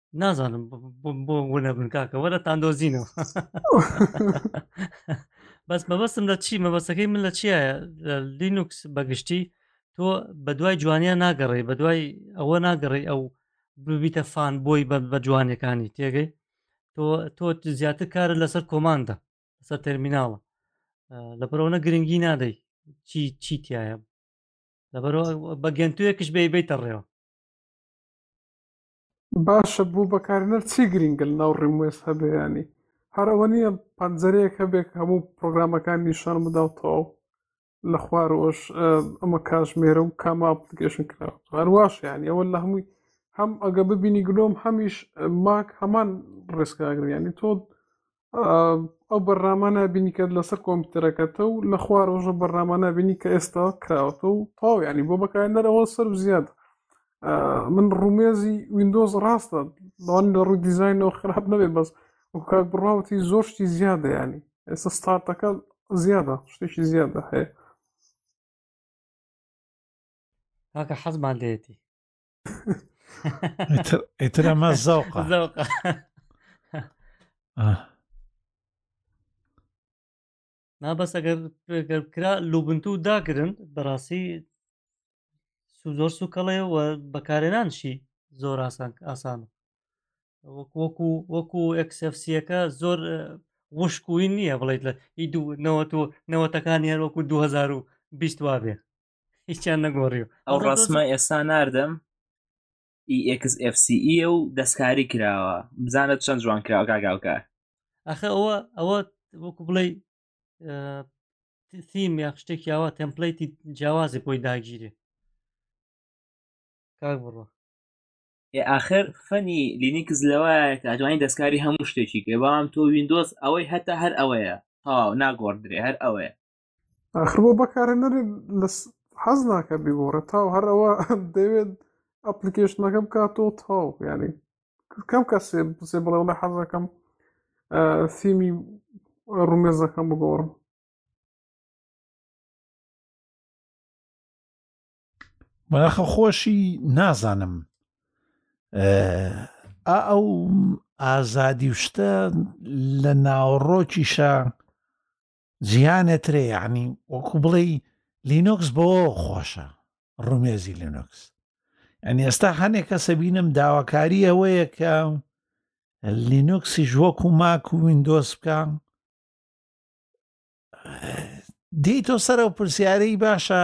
نازانم بۆ ونەبن کاکە وەرە تاندۆزینەوە بەس مەبەستم لە چی مەبەستەکەی من لە چیە لینوکس بەگشتی تۆ بە دوای جوانیان ناگەڕی بە دوای ئەوە ناگەڕی ئەو ببیتە فان بۆی بە جوانەکانی تێگەی تۆ تۆ زیاتر کارە لەسەر کۆماندە لەسەر تەرمیناڵە لە بەرەوەە گرنگی نادەی چی چی تایە لە بەرەوە بەگەنتوێکش بێ بیتە ڕێەوە باشە بۆ بەکارهێنەر چی گرینگە لەناو ڕیموێست هەبێ ینی هەر ئەوە نییە پەنجەرەیەک هەبێت کە هەموو پرۆگرامەکان نیشان بدا و تەواو لە خوارەوەش اه، ئەمە کاژمێرە و کام ئەپلیکەیشن کراوە هەر واش یانی ئەوە لە هەمووی هەم ئەگە ببینی گلۆم هەمیش اه، ماک هەمان ڕێسکاگریانی تۆ ئەو بەرنامە نبینی کە لەسەر کۆمپیوتەرەکەتە و لە خوار ۆژە بەرنامە نبینی کە ئێستا کراوەتە و تاو ینی بۆ بەکارێنەرەوە سەر و زیاد من ڕومێزی وینندۆز ڕاستە لەوان لە ڕووی دیزینەوە خراپ نەبێ بەس کاک بڕاوتی زۆر شتی زیادە ینی ئێستا ستارتەکە زیادە شتێکی زیادە هەیە کاکە حەزمان لێتی ئیتر ئەمە زەوقە زەوقە نا بەس ئەگەر گەر کرا لوبنتو و داگرن بەڕاستی زۆر سوکەڵێ و بەکارێنانشی زۆر ئاسان ئاسانە وەکو وەکو ئەکسFCەکە زۆر وشکوین نییە بڵیت لە هی دوو نەوەتەکانی هەر وەکو 2020 وابێ هیچیان نەگۆڕی و ئەو ڕسمە ئێستا ناردەم EXFCE و دەستکاری کراوە بزانە چەند جوان کراوە کاگاوکە ئەخە ئەوە ئەوە وەکو بڵێ تیم یا شتێک یاوە تەمپلیتی جیاوازی بۆی داگیرێ کاک بڕە ئاخر فەنی لینیکس لەوەیە کە ئەتوانی دەستکاری هەموو شتێکی کرێ بەڵام تۆ وینندۆز ئەوەی هەتا هەر ئەوەیە تەواو ناگۆڕدرێ هەر ئەوەیە ئاخر بۆ بەکارهێنەری لە حەز ناکە بگۆڕێت تاو هەرەوە دەوێت ئەپلیکیشنەکە بکاتەوە تاو ینی کەم کەسێ بسێ بڵێ وڵە حەزەکەم سیمی ڕومێزەکەم بگۆڕم بەناخە خۆشی نازانم ئا ئەو ئازادی شتە لە ناوەڕۆکیشە جیانە ترێ یعنی وەکو بڵێ لینۆکس بەوە خۆشە ڕومێزی لینۆکس ئەنی ئێستا هەنێک کەسە بینم داواکاری ئەوەیە کە لینوکسی ژوەک و ماک و وینندۆس بکە دی تۆ سەرە و پرسیارەی باشە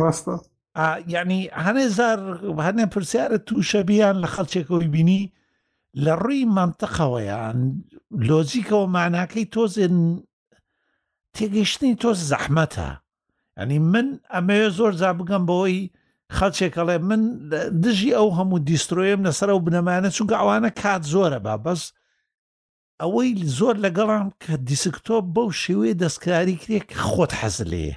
ڕاستە یعنی هەنێ زار هەنێ پرسیارە تووشەبییان لە خەڵچێکەوەی بینی لە ڕووی منتەقەوەیان لۆجیکەوە ماناکەی تۆزێن تێگەشتنی تۆ زەحمەتە ئەنی من ئەمێ زۆر جا بگەم بەوەی خەڵچێکەڵێ من دژی ئەو هەموو دیسترۆیم لەسەر ئەو بنەمانە چونکە ئەوانە کات زۆرە با بەس ئەوەی زۆر لەگەڵام کە دیسکتۆپ بەو شێوەیە دەستکاری کرێک خۆت حەزلەیە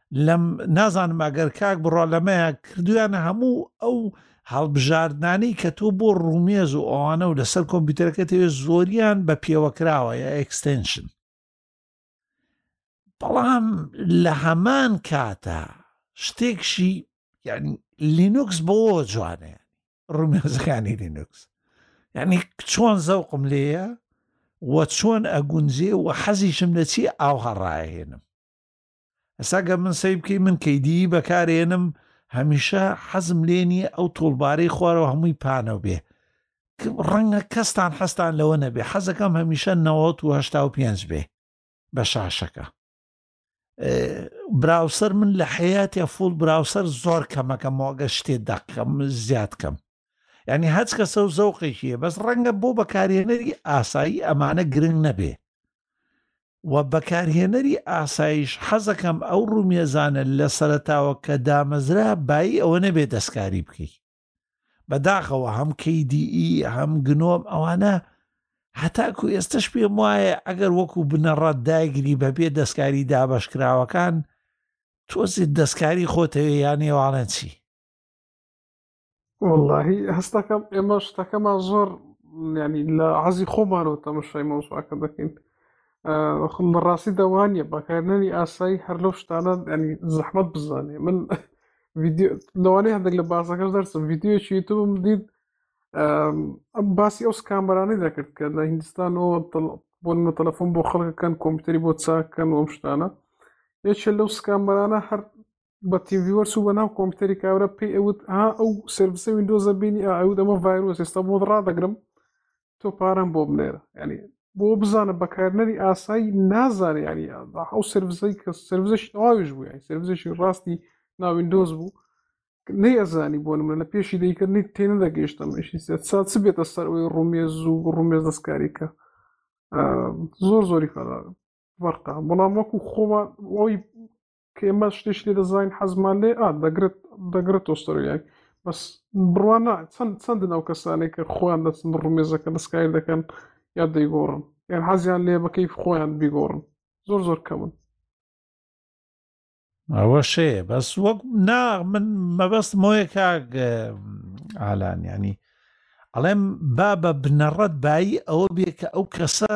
لەم نازانم ئەگەر کاک بڕۆ لەمەیە کردویانە هەموو ئەو هەڵبژاردنانی کە تۆ بۆ ڕومێز و ئەوانە و لەسەر کۆمپیوتەرەکە تەوێ زۆریان بە پێوەکراوە یا ئەکستنشن بەڵام لە هەمان کاتە شتێکشی یعنی لینوکس بۆ جوانێ ڕومێزەکانی لینوکس یعنی چۆن زەوقم لێە وە چۆن ئەگونجێ و حەزیشم لە چی ئاو هەڕاهێنم ئەسا گەر من سەی بکەی من کەیدیی بەکارێنم هەمیشە حەزم لێ نییە ئەو تۆڵبارەی خوارەوە هەمووی پانەو بێ ڕەنگە کەستان حەستان لەوە نەبێ حەزەکەم هەمیشە نەوەت و هەشتا و پێنج بێ بە شاشەکە براوسەر من لە حەیاتە فول براوسەر زۆر کەمەکەم وەگە شتێ دەقەم زیاد کەم ینی هەچ کەسە و زەوقێکیە بەس ڕەنگە بۆ بەکارێنەری ئاسایی ئەمانە گرنگ نەبێ وە بەکارهێنەری ئاسایش حەزەکەم ئەو ڕومێزانە لەسەرەتاوە کە دامەزرا بایی ئەوە نەبێ دەستکاری بکەی بەداخەوە هەم KDE هەم گنۆم ئەوانە هەتاکو ئێستش پێم وایە ئەگەر وەکو بنەڕەت دایگری بەبێ دەستکاری دابەشکراوەکان تۆزی دەستکاری خۆتەوێ یانێواڵێن چی واللهی هەستەکەم ئێمە شتەکەمان زۆر ینی لە عزی خۆمانەوە تەمەشای مەوسواکە دەکەین لە ڕاستی دەوانە بەکارنەری ئاسایی هەر لەو شتانە ینی زەحمت بزانێ من لەوانەیە هەندێک لە باسەکەش دەرسم یددیوەکی یوتوبم دیت ئەم باسی ئەو سکامبەرانی دەکرد کە لە هندستانەوە بۆن بە تەلەفۆن بۆ خەڵکەکەن کۆمپیوتەری بۆ چاکەن ئەم شتانە یەکێ لەو سکامبەرانە هەر بە تیم ویوەر چوو بە ناو کۆمپیوتەری کابرا پێی ئەوت ها ئەو سرویسە وینندۆزە بینی ئاود ئەمە ڤایرۆس ئێستا بۆت ڕدەگرم تۆ پارەم بۆ بنێرە ینی بۆ بزانە بەکارنەری ئاسایی نازانێ ینی ئەو سروزەی کە سروزش تەواویش بوو ینی سروزشی ڕاستی ناویندۆز بوو نەی ئەزانی بۆ منە لە پێشی دەیکردنی تێنە دەگەیشتمشی سا چ بێتە سەر ئەوی ڕومێز و ڕومێز دەستکاریکە زۆر زۆری خەڵ بەرقا بەڵام وەکو خۆمان ئەوی کە ئێمە شتێکی لێ دەزانین حەزمان لێ ئا دەگرێت دەگرێت تۆستەرۆیەک بەس بڕوان نا چەند چەندن ئەو کەسانێک کە خۆیان دەچن ڕومێزەکە دەستکاری دەکەن یا دەیگۆڕن یان حەزیان لێ بەکەی خۆیان بیگۆڕن زۆر زۆر کەمن ئەوە شەیە بەس وەک نا من مەبەست مۆیە کاک ئالان ینی ئەڵێم با بە بنەڕەت بایی ئەوە بێ کە ئەو کەسە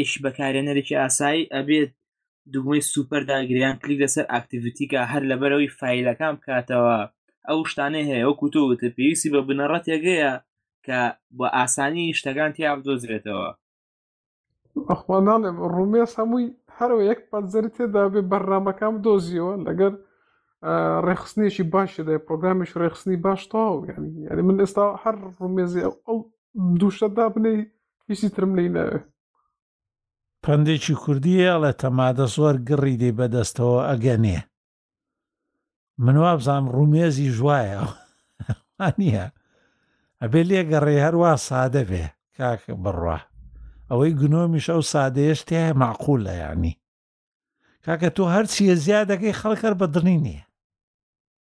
یەکی بەکارێنەرێکی ئاسایی ئەبێت دوگمەی سوپەر داگریان کلیک لەسەر ئاکتیڤیتیکە هەر لەبەرەوەی فیلەکان بکاتەوە ئەو شتانەی هەیە وەکو تۆوتە پێویستی بە بنەڕەتێگەیە کە بۆ ئاسانی شتەکان تیا بدۆزرێتەوە ئەخوا ناڵێم ڕومێس هەمووی هەرەوە یەک پەنجەری تێدا بێ بەرنمەکان دۆزیەوە لەگەر ڕێخستنیشی باشی دای پرۆگرامیش ڕێخستنی باش تەواو یعنی یعنی من ئێستا هەر ڕومێزی ئەو دووشەدا بنەی هیچی ترم لی ناوێ پەندێکی کوردی ئەڵێ تەمادە زۆر گڕی دەی بەدەستەوە ئەگەنێ من وابزانام ڕومێزی ژوایە نییە ئەبێ لێگەڕێ هەروە سادە بێ کاک بڕە ئەوەی گنۆمیش ئەو سادەیەش تێ معقول لە ینی کاکە تۆ هەرچیە زیادەکەی خەڵکەر بە دڵی نییە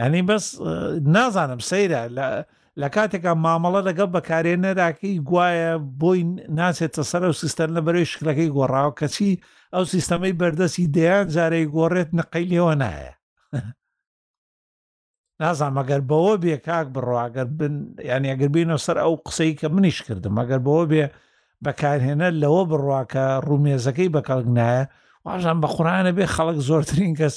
ینی بەس نازانم سەیرە لە کاتێکا مامەڵە لەگەڵ بەکارێنەراکەی گوایە بۆی ناسێتە سەر و سیستەر لە بەرەی شکلەکەی گۆڕاوە کەچی ئەو سیستەمەی بەردەستی دەیان جارەی گۆڕێت نقەی لێوە نایە نازان مەگەر بەوە بێ کاک بڕواگەر بن یانی ئەگەر بینەوە سەر ئەو قسەی کە منیش کردم مەگەر بەوە بێ بەکارهێنەر لەوە بڕواکە ڕومێزەکەی بەکەڵک نایە واشان بە قورانە بێ خەڵک زۆرترین کەس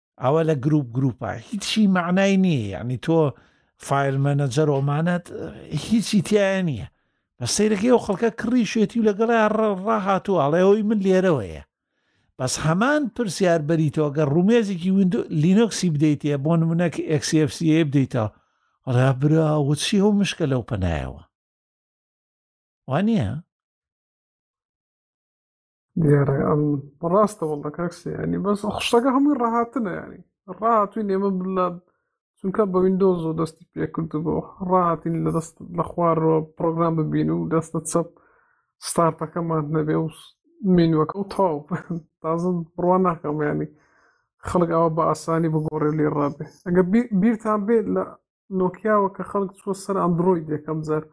ئەوە لە گروپ گروپە هیچی معنای نییە یعنی تۆ فیل مەنەجەر ئۆمانەت هیچی تایە نییە بە سیرەکەی و خەڵکە کڕی شێتی و لەگەڵ ڕاهاتوو ئاڵێەوەی من لێرەوەیە بەس هەمان پرسیار بەریتەوە گەر ڕومێزێکی وند لینۆکسی بدەیتە بۆ منەک XFC بدەیتەوە ئەڵێ برا وچی ئەو مشکە لەو پەنایەوە وانە دیارە ئەم ڕاستە وەڵە کاکسێ ینی بەس خشتەکە هەمووی ڕاهاتنە ینی ڕاتوی نێمە بلا چونکە بە وینندۆز و دەستی پێکرد بۆ ڕاتین لە دەست لە خوارەوە پرۆگرام ببین و دەستە چەپ ستارتەکەمان نەبێ و مینوەکە و تاو تازم بڕوا ناکەم ینی خەڵک ئەوە بە ئاسانی بگۆڕێ لێ ڕابێ ئەگە بیرتان بێت لە نۆکیاوە کە خەڵک چوە سەر ئەندرۆید یەکەم جار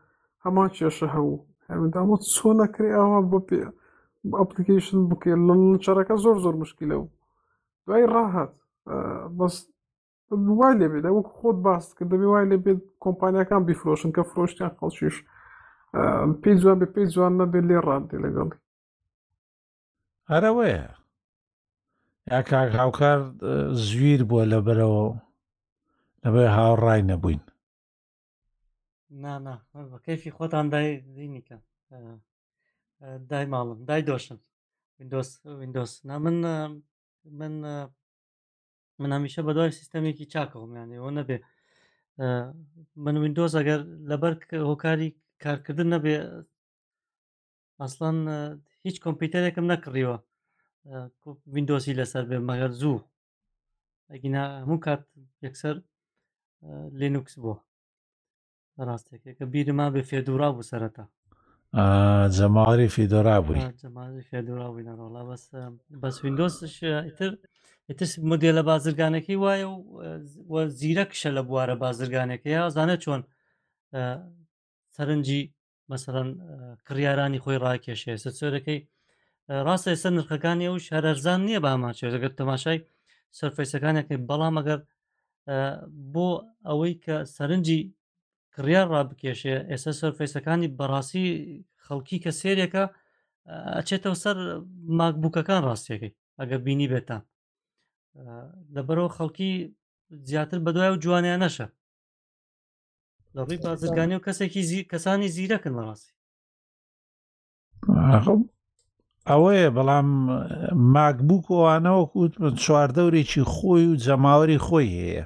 هەمان کێشە هەبوو هەمدامۆ چۆ نەکرێ ئەوە بۆ پێ ئەپلیکیشن بکێ لە چارەکە زۆر زۆر مشکلە و دوای ڕاهات بەس وای لێ بێت وەک خۆت باست کرد دەبێ وای لێ بێت کۆمپانیەکان بیفرۆشن کە فرۆشتیان خەڵکیش پێی جوان بێ پێی جوان نەبێت لێ ڕادێ لەگەڵی ئەرەوەیە یا کاک هاوکار زویر بووە لە بەرەوە لەبێ هاوڕای نەبووین نانا بە کەفی خۆتان دای دینیکە دای ماڵم دای دۆشن وینندۆس وینندۆس نا من من من هەمیشە بەدوای سیستەمێکی چاکەوە میانەوە نەبێ من وینندۆز ئەگەر لەبەر هۆکاری کارکردن نەبێ ئەسڵەن هیچ کۆمپیوتەرێکم نەکڕیوە وینندۆسی لەسەر بێ مەگەر زوو ئەگینا هەموو کات یەکسەر لینوکس بووە ڕاستێکەکە بیرما بێ فێدورا بوو سەرەتا جەماوەری فیدۆرا بووی بەس بەس وینندۆسش ئیتر ئیتر مدلە بازرگانەکەی وایە و زیرە کشە لە بوارە بازرگانەکەی یازانە چۆن سەرنجی مەسەرەن کڕیارانی خۆی ڕاکێشێ سەرچۆرەکەی ڕاستە ئێستا نرخەکانی ئەو شارەرزان نییە باماچێت دەگەر تەماشای سەرفەیسەکانەکە بەڵام ئەگەر بۆ ئەوەی کە سەرنجی کڕیار ڕابکێشێ ئێستا سەرفەیسەکانی بەڕاستی خەڵکی کە سێرێکە ئەچێتەوە سەر ماکبووکەکان ڕاستیەکەی ئەگەر بینی بێتان لەبەرەوە خەڵکی زیاتر بەدوای و جوانیان نەشە لە ڕووی بازرگانی و کەسێکی زی کەسانی زیرەکن بەڕاستی ئەوەیە بەڵام ماکبووک ئەوانەوە کووت من چواردەورێکی خۆی و جەماوەری خۆی هەیە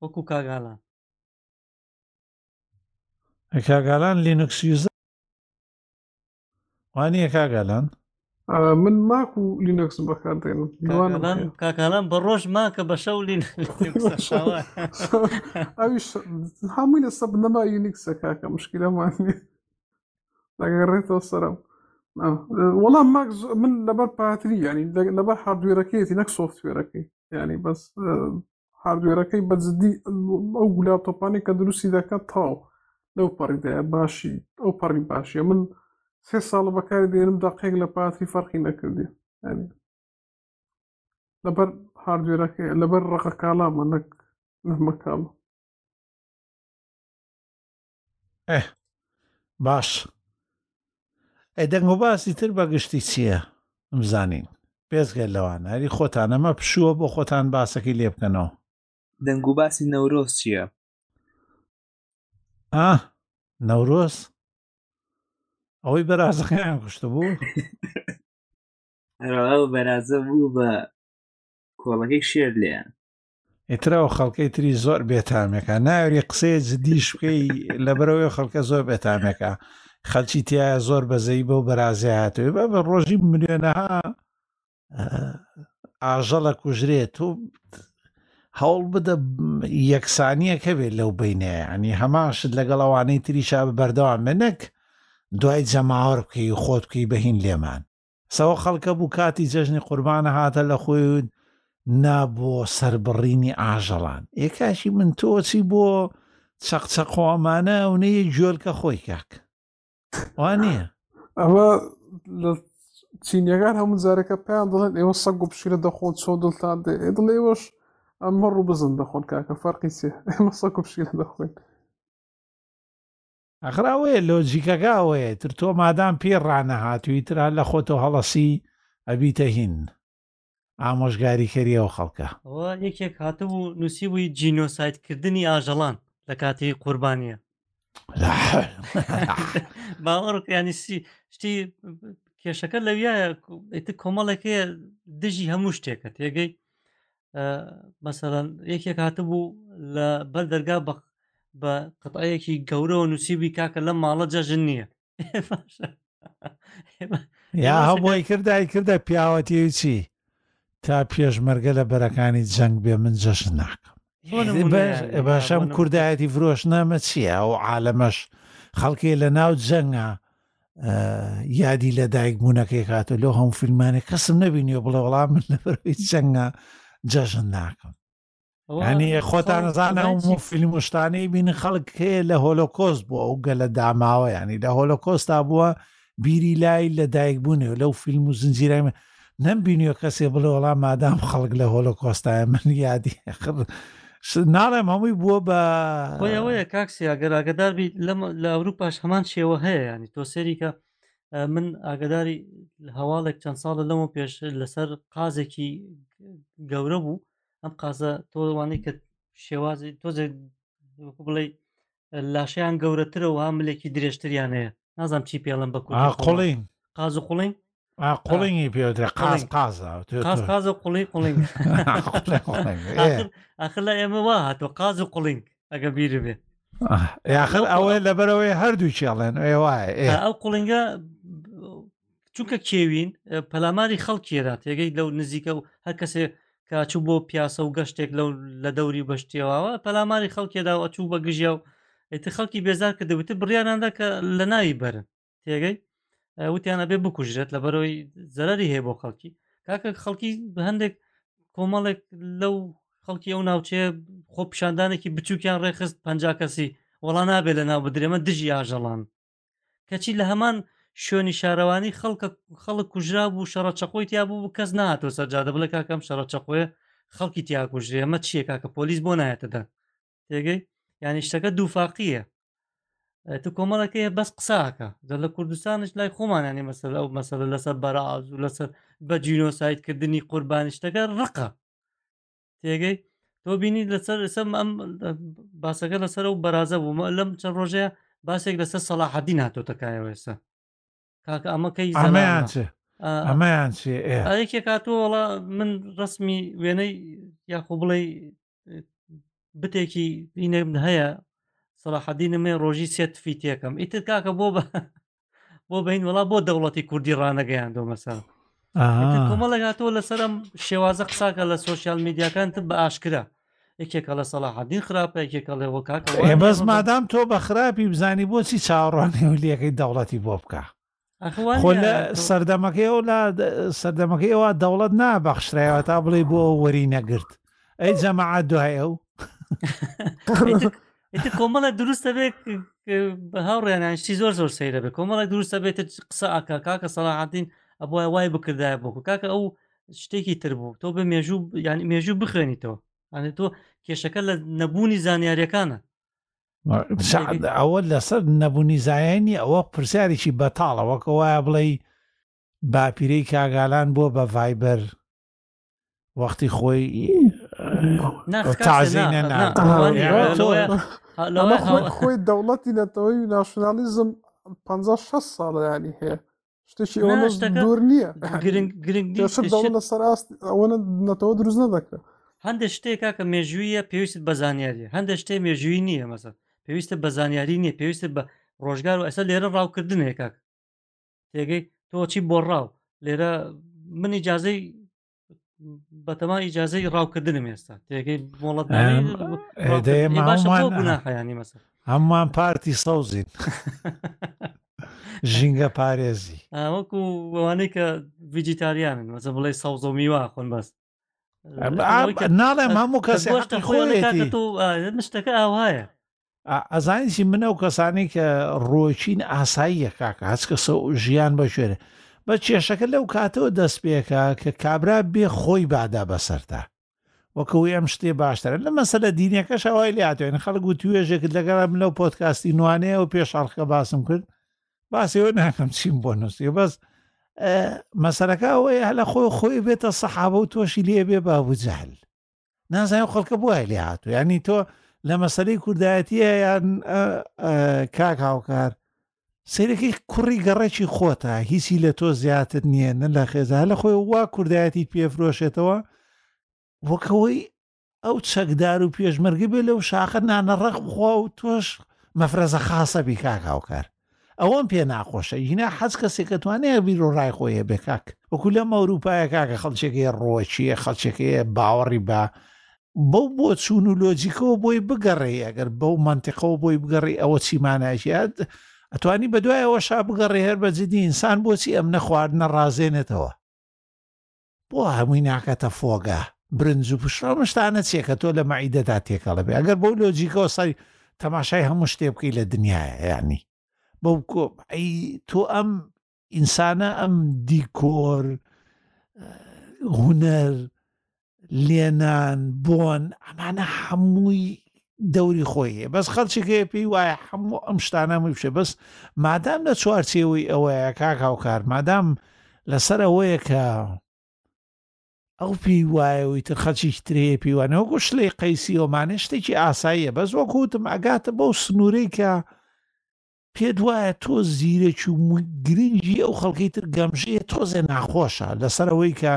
وەکو کاگالان کاگالان لینوکسیوزە وانە کاگالان من ماک و لینەکس بەکاردێنم کاکالان بە ڕۆژ ماکە بە شەو لین ئەویش هەمووی لە سە بنەما یونیکسە کاکە مشکلەمان دەگەڕێتەوە سەرم وەڵام ماک من لەبەر پاتری ینی لەبەر هاردوێرەکەیەتی نەک سۆفتوێرەکەی ینی بەس هاردوێرەکەی بە جدی ئەو گولا تۆپانی کە دروستی دەکات تاو لەو پەڕیدایە باشی ئەو پەڕی باشە من سێ ساڵە بەکاری دێنم داقێک لە پاتری فەرقی نەکردی ینی لەبەر هاردوێرەکە لەبەر ڕقە کاڵامە نەک نەمەکاڵە ئەه باش ئەی دەنگۆباسی تر بە گشتی چییە بزانین بێزگە لەوان هەری خۆتان ئەمە پشووە بۆ خۆتان باسەکەی لێ بکەنەوە دەنگوباسی نەورۆز چییە؟ ئا نەورۆز ئەوەی بەرازەکەیان کوشتە بوو ئەو بەرازە بوو بە کۆڵەکەی شێر لێیان ئیترا و خەڵکەی تری زۆر بێتامێکە ناوێری قسەیە جدیش بکەی لەبەرەوەی خەڵکە زۆر بێتامێکە خەلکی تایە زۆر بەزەی بەو بەرازێ هاتوێ بە بە ڕۆژی ملیێنەها ئاژەڵە کوژرێت تۆ هەوڵ بدە یەکسانیەکە بێت لەو بینێ ئەنی هەماشت لەگەڵ ئەوانەی تریشا بە بەردەوامێ نەک دوای جەماوەەر بکەی و خۆت بکەی بەهین لێمان سەوە خەڵکە بوو کاتی جەژنی قوربانە هاتە لە خۆی و نا بۆ سەربڕینی ئاژەڵان ئێ کاشی من تۆچی بۆ چەقچەقۆمانە و نەیە جۆلکە خۆی کاک وانە ئەوە لە چینیەکان هەموو جارەکە پێیان دەڵێن ئێوە سەگ و پشیرە دەخۆن چۆ دڵتان دێ دڵێوەش ئەمە ڕوو بزن دەخۆن کاکە فەرقی چێ ئێمە سەگ و پشیرە دەخۆین ئەخر ئەوەیە لۆجیکەکە ئەوەیە تر تۆ مادام پێی ڕانەهاتوی تر هەر لە خۆتۆ هەڵەسی ئەبیتە هین ئامۆژگاری کەری ئەو خەڵکە. ئەوە یەکێک هاتبوو نوسیبووی جینۆساید کردنی ئاژەڵان لە کاتی قوربانیە باوەڕ بکە یانی سی شتی کێشەکە لەویایە ئیتر کۆمەڵێک هەیە دژی هەموو شتێکە تێگەی مەسەلەن یەکێک هاتبوو لە بەر دەرگا بە بە قەتەیەکی گەورەوە نووسیبی کاکە لەم ماڵە جەژن نییە یا هەبۆی کردای کردە پیاوەتی چی تا پێشمەرگە لە بەرەکانی جەنگ بێ من جەشن ناکەم باشم کوردایەتی فرۆش نامە چییە ئەو عالەمەش خەڵکی لە ناو جەنگە یادی لە دایک بوونەکەی کاتە لەو هەموو فیلمانێک کەسم نەبینی و بڵێ وڵام من لەبەرەوەی جەنگە جەژن ناکەم ینی خۆتان زانە و فیلم شتانەی بین خەڵک هەیە لە هۆلۆکۆس بووە ئەو گەلە داماوە ینی لە هۆلۆکۆستا بووە بیری لای لە دایک بوونێ و لەو فیلم و زنجیرای نەم بینیوە کەسێ بڵێ وەڵام مادام خەڵک لە هۆلۆکۆستایە من یادی ناڵێم هەمووی بووە بە خۆیەوەیە کاکسی ئەگەر ئاگدار بیت لە ئەوروپاش هەمان شێوە هەیە ینی تۆ سەریکە من ئاگداری هەواڵێک چەند ساڵە لەمە پێش لەسەر قازێکی گەورە بوو ئەم قازە تۆوانەی کە شێوازی تۆزێک بڵێ لاشەیان گەورەترە و ها ملێکی درێژتریان هەیە نازانم چی پێڵم بە کوردی خۆڵە قاز و قوڵنگ قوڵنگی پێوترێ قاز قازە قاز قاز و قوڵی قوڵنگ ئاخر لە ئێمە وا هاتوە قاز و قوڵنگ ئەگە بیر بێ یاخر ئەوەیە لەبەرەوەی هەردوو چێڵێن ئێ وایە ئەو قوڵنگە چونکە کێوین پەلاماری خەڵکیێرا تێگەی لەو نزیکە و هەر کەسێ کاچوو بۆ پیاسە و گەشتێک لەو لە دەوری بەشتێواوە پەلاماری خەڵکێدا و ئەچوو بە گژیا و ئیتر خەڵکی بێزار کە دەوتر بڕیاناندا کە لە ناوی بەرن تێگەی وتیانە بێ بکوژرێت لە بەرەوەی زەرری هەیە بۆ خەڵکی کاکە خەڵکی هەندێک کۆمەڵێک لەو خەڵکی ئەو ناوچەیە خۆ پیشاندانێکی بچووکیان ڕێخست پ کەسی وەڵا نابێت لە ناو بدرێمە دژی ئاژەڵان کەچی لە هەمان شوێنی شارەوانی خەڵکە خەڵک کوژرا بوو شەڕە چەقۆی تیا بوو کەس ناتۆ سەرجادە بڵێ کاکەم شەڕە چەقۆێ خەڵکی تیا کوژرێ ئەمە چییە کاکە پۆلیس بۆ نایەتەدا تێگەی یانی شتەکە دووفاقیە تو کۆمەڵەکە بەس قساکە دە لە کوردستانش لای خۆمانانی مەسەر ئەو مەسەر لەسەر بەراز و لەسەر بە جینۆسایدکردنی قوربانیشتەکە ڕقە تێگەی تۆ بینی لەسەر ئسم ئەم باسەکە لەسەر و بەرازە بوو لەم چەند ڕۆژەیە باسێک لەسەر سەلاحەدی ناتۆتەکایەوە ئێستا کاکە ئەمەکەی زەلامیان چێ ئەمەیان چێ ئەیەکێک هاتووەڵە من ڕسمی وێنەی یاخۆ بڵێ بتێکی دینێکم هەیە سەڵاحەدینمێ ڕۆژی سێت فیتێکم ئیتر کاکە بۆ بە بۆ بین وڵا بۆ دەوڵەتی کوردی ڕانەگەیان دۆمەسا کۆمەڵێک هاتەوە لەسەرم شێوازە قساکە لە سوۆسیال میدیاکان تب بە ئاشکرا یەکێکە لە سەڵاحدین خراپە یەکێکەڵێ وە کاکە بەس مادام تۆ بە خراپی بزانی بۆچی چاوەڕوانی و لەکەی دەوڵەتی بۆ بکە خۆ لە سەردەمەکەی ئەو لا سەردەمەکەی ئەوە دەوڵەت نابەخشرایەوە تا بڵێ بۆ وەری نەگرت ئەی جەماعات دوای ئەو ئیتر کۆمەڵە دروستە بێ هاوڕێنان شتی زۆر زۆر سەیرە بێ کۆمەڵە دروستە بێت قسە ئاکا کاکە سەڵاحدین ئەبووە وای بکردای بۆکو کاکە ئەو شتێکی تر بوو تۆ بە مێژوو ینی مێژوو بخوێنیتەوە ئەێ تۆ کێشەکە لە نەبوونی زانیاریەکانە ئەوە لەسەر نەبوونی زایانی ئەوە پرسیارێکی بەتاڵەوەکە وایە بڵێ باپیرەی کاگالان بووە بە ڤایبەر وەختی خۆی خۆی دەوڵەتی نەتەوەی ناشنالیزم 56 ساڵیانی هەیە شتێکی دوور نییە لە سەر ئاست ئەوە نەتەوە دروست نەدەکرێت هەندێک شتێکا کە مێژوویە پێویست بە زانیاری هەندێک شتێ مێژووی نییە مەسەر پێویستە بە زانیاری نییە پێویستە بە ڕۆژگار و ئەسە لێرە ڕاوکردنێکاک تێگەی تۆچی بۆ ڕاو لێرە من ئیجاازەی بەتەما ئیجاازەی ڕاوکردنم ئێستا تێگەی مۆڵەت باشەیانی مەسە هەمومان پارتی سەوزین ژینگە پارێزی وەکو وانەی کە ویجیتاریانن مەسە بڵێ سەوزە و میوا خۆن بەس ناڵێ مامو کەسی شتەکە ئاوایە ئەزانیی منە و کەسانی کە ڕۆچین ئاساییە کاکە هەچ کە ژیان بە شوێنێ بە کێشەکە لەو کاتەوە دەست پێکە کە کابرا بێ خۆی بادا بەسەرتا وەکەوەی ئەم شتێ باشترە لە مەسە لە دینەکە شەوای لاتێن خەڵک و توێژێکت لەگەڵم لەو پۆتکاستی نوانەیە و پێش ئەڵخکە باسم کرد باسی ئەوە ناکەم چیم بۆ نووسی بەس مەسەرەکە ئەوەی هەلە خۆی خۆی بێتە سەحابە و تۆشی لێ بێ بابوو جەهل نازانانی خەڵکە بووە لێ هاتو ینی تۆ لە مەسەری کوردایەتیە یان کاک هاوکار سیرەکەی کوڕی گەڕێکی خۆتە هیچی لە تۆ زیاتر نییە نە لە خێزا لە خۆی وا کوردایەتی پێفرۆشێتەوە وەکەوەی ئەو چەکدار و پێشمەرگە بێ لەو شاخە نانە ڕەق بخوا و تۆش مەفرەزە خاصە بی کاک هاوکار ئەوەم پێ ناخۆشە ینا حەز کەسێکە توانێ بیر و ڕای خۆی هەبێ کاک وەکو لەم ئەوروپایە کاکە خەڵچێکی ڕۆچیە خەڵچێکی باوەڕی بە بەو بۆ چوون و لۆجیکەوە بۆی بگەڕێ ئەگەر بەو منتیقەوە بۆی بگەڕی ئەوە چیمانایشیاد ئەتوانی بە دوایەوە شا بگەڕێ هەر بە جدی ئینسان بۆچی ئەم نەخواردنە ڕازێنێتەوە بۆ هەمووی ناکەتە فۆگا؟ برنج و پشڕ ئەم شتانە چیە کە تۆ لە مەعیدەدا تێکەڵە بێ ئەگەر بەو لۆجیکەوە سەری تەماشای هەموو شتێ بکەی لە دنیاە یعنی بەو کۆ ئەی تۆ ئەم ئینسانە ئەم دیکۆر هوەر لێنان بۆن ئەمانە هەمووی دەوری خۆی هەیە بەس خەلچێک هەیە پێی وایە هەموو ئەم شتانەمەی بشێ بەس مادام لە چوارچێەوەی ئەوەیە کاک هاوکار مادام لەسەر ئەوەیە کە ئەو پێی وایەوەی تر خەلکی ترەیە پیوانەوە گوش لێ قەیسی ئۆمانە شتێکی ئاساییە بەس وەکوتم ئەگاتە بەو سنوورەی کە پێت وایە تۆ زیرەکی و گرنگی ئەو خەڵکی تر گەمژەیە تۆزێ ناخۆشە لەسەر ئەوەی کە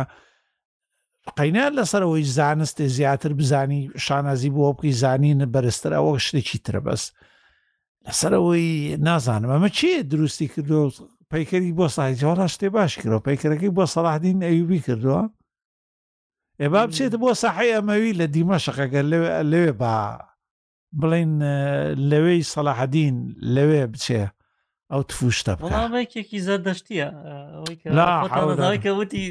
قەینان لەسەرەوەی زانستێ زیاتر بزانی شانازی بۆ بکەی زانین بەرزتر ئەوە شتێکی ترە بەس لەسەرەوەی نازانم ئەمە چێ دروستی کردو پەیکەری بۆ سای جوڵا شتێ باش کرەوە پەیکەرەکەی بۆ سەڵاحدین ئەوبی کردووە ئێ با بچێت بۆ سەحی ئەمەوی لە دیمە شەقەگەر لەوێ با بڵین لەوێی سەلاحدین لەوێ بچێ ئەو تفوشتە بکێکی زەردەشتیە کە وتی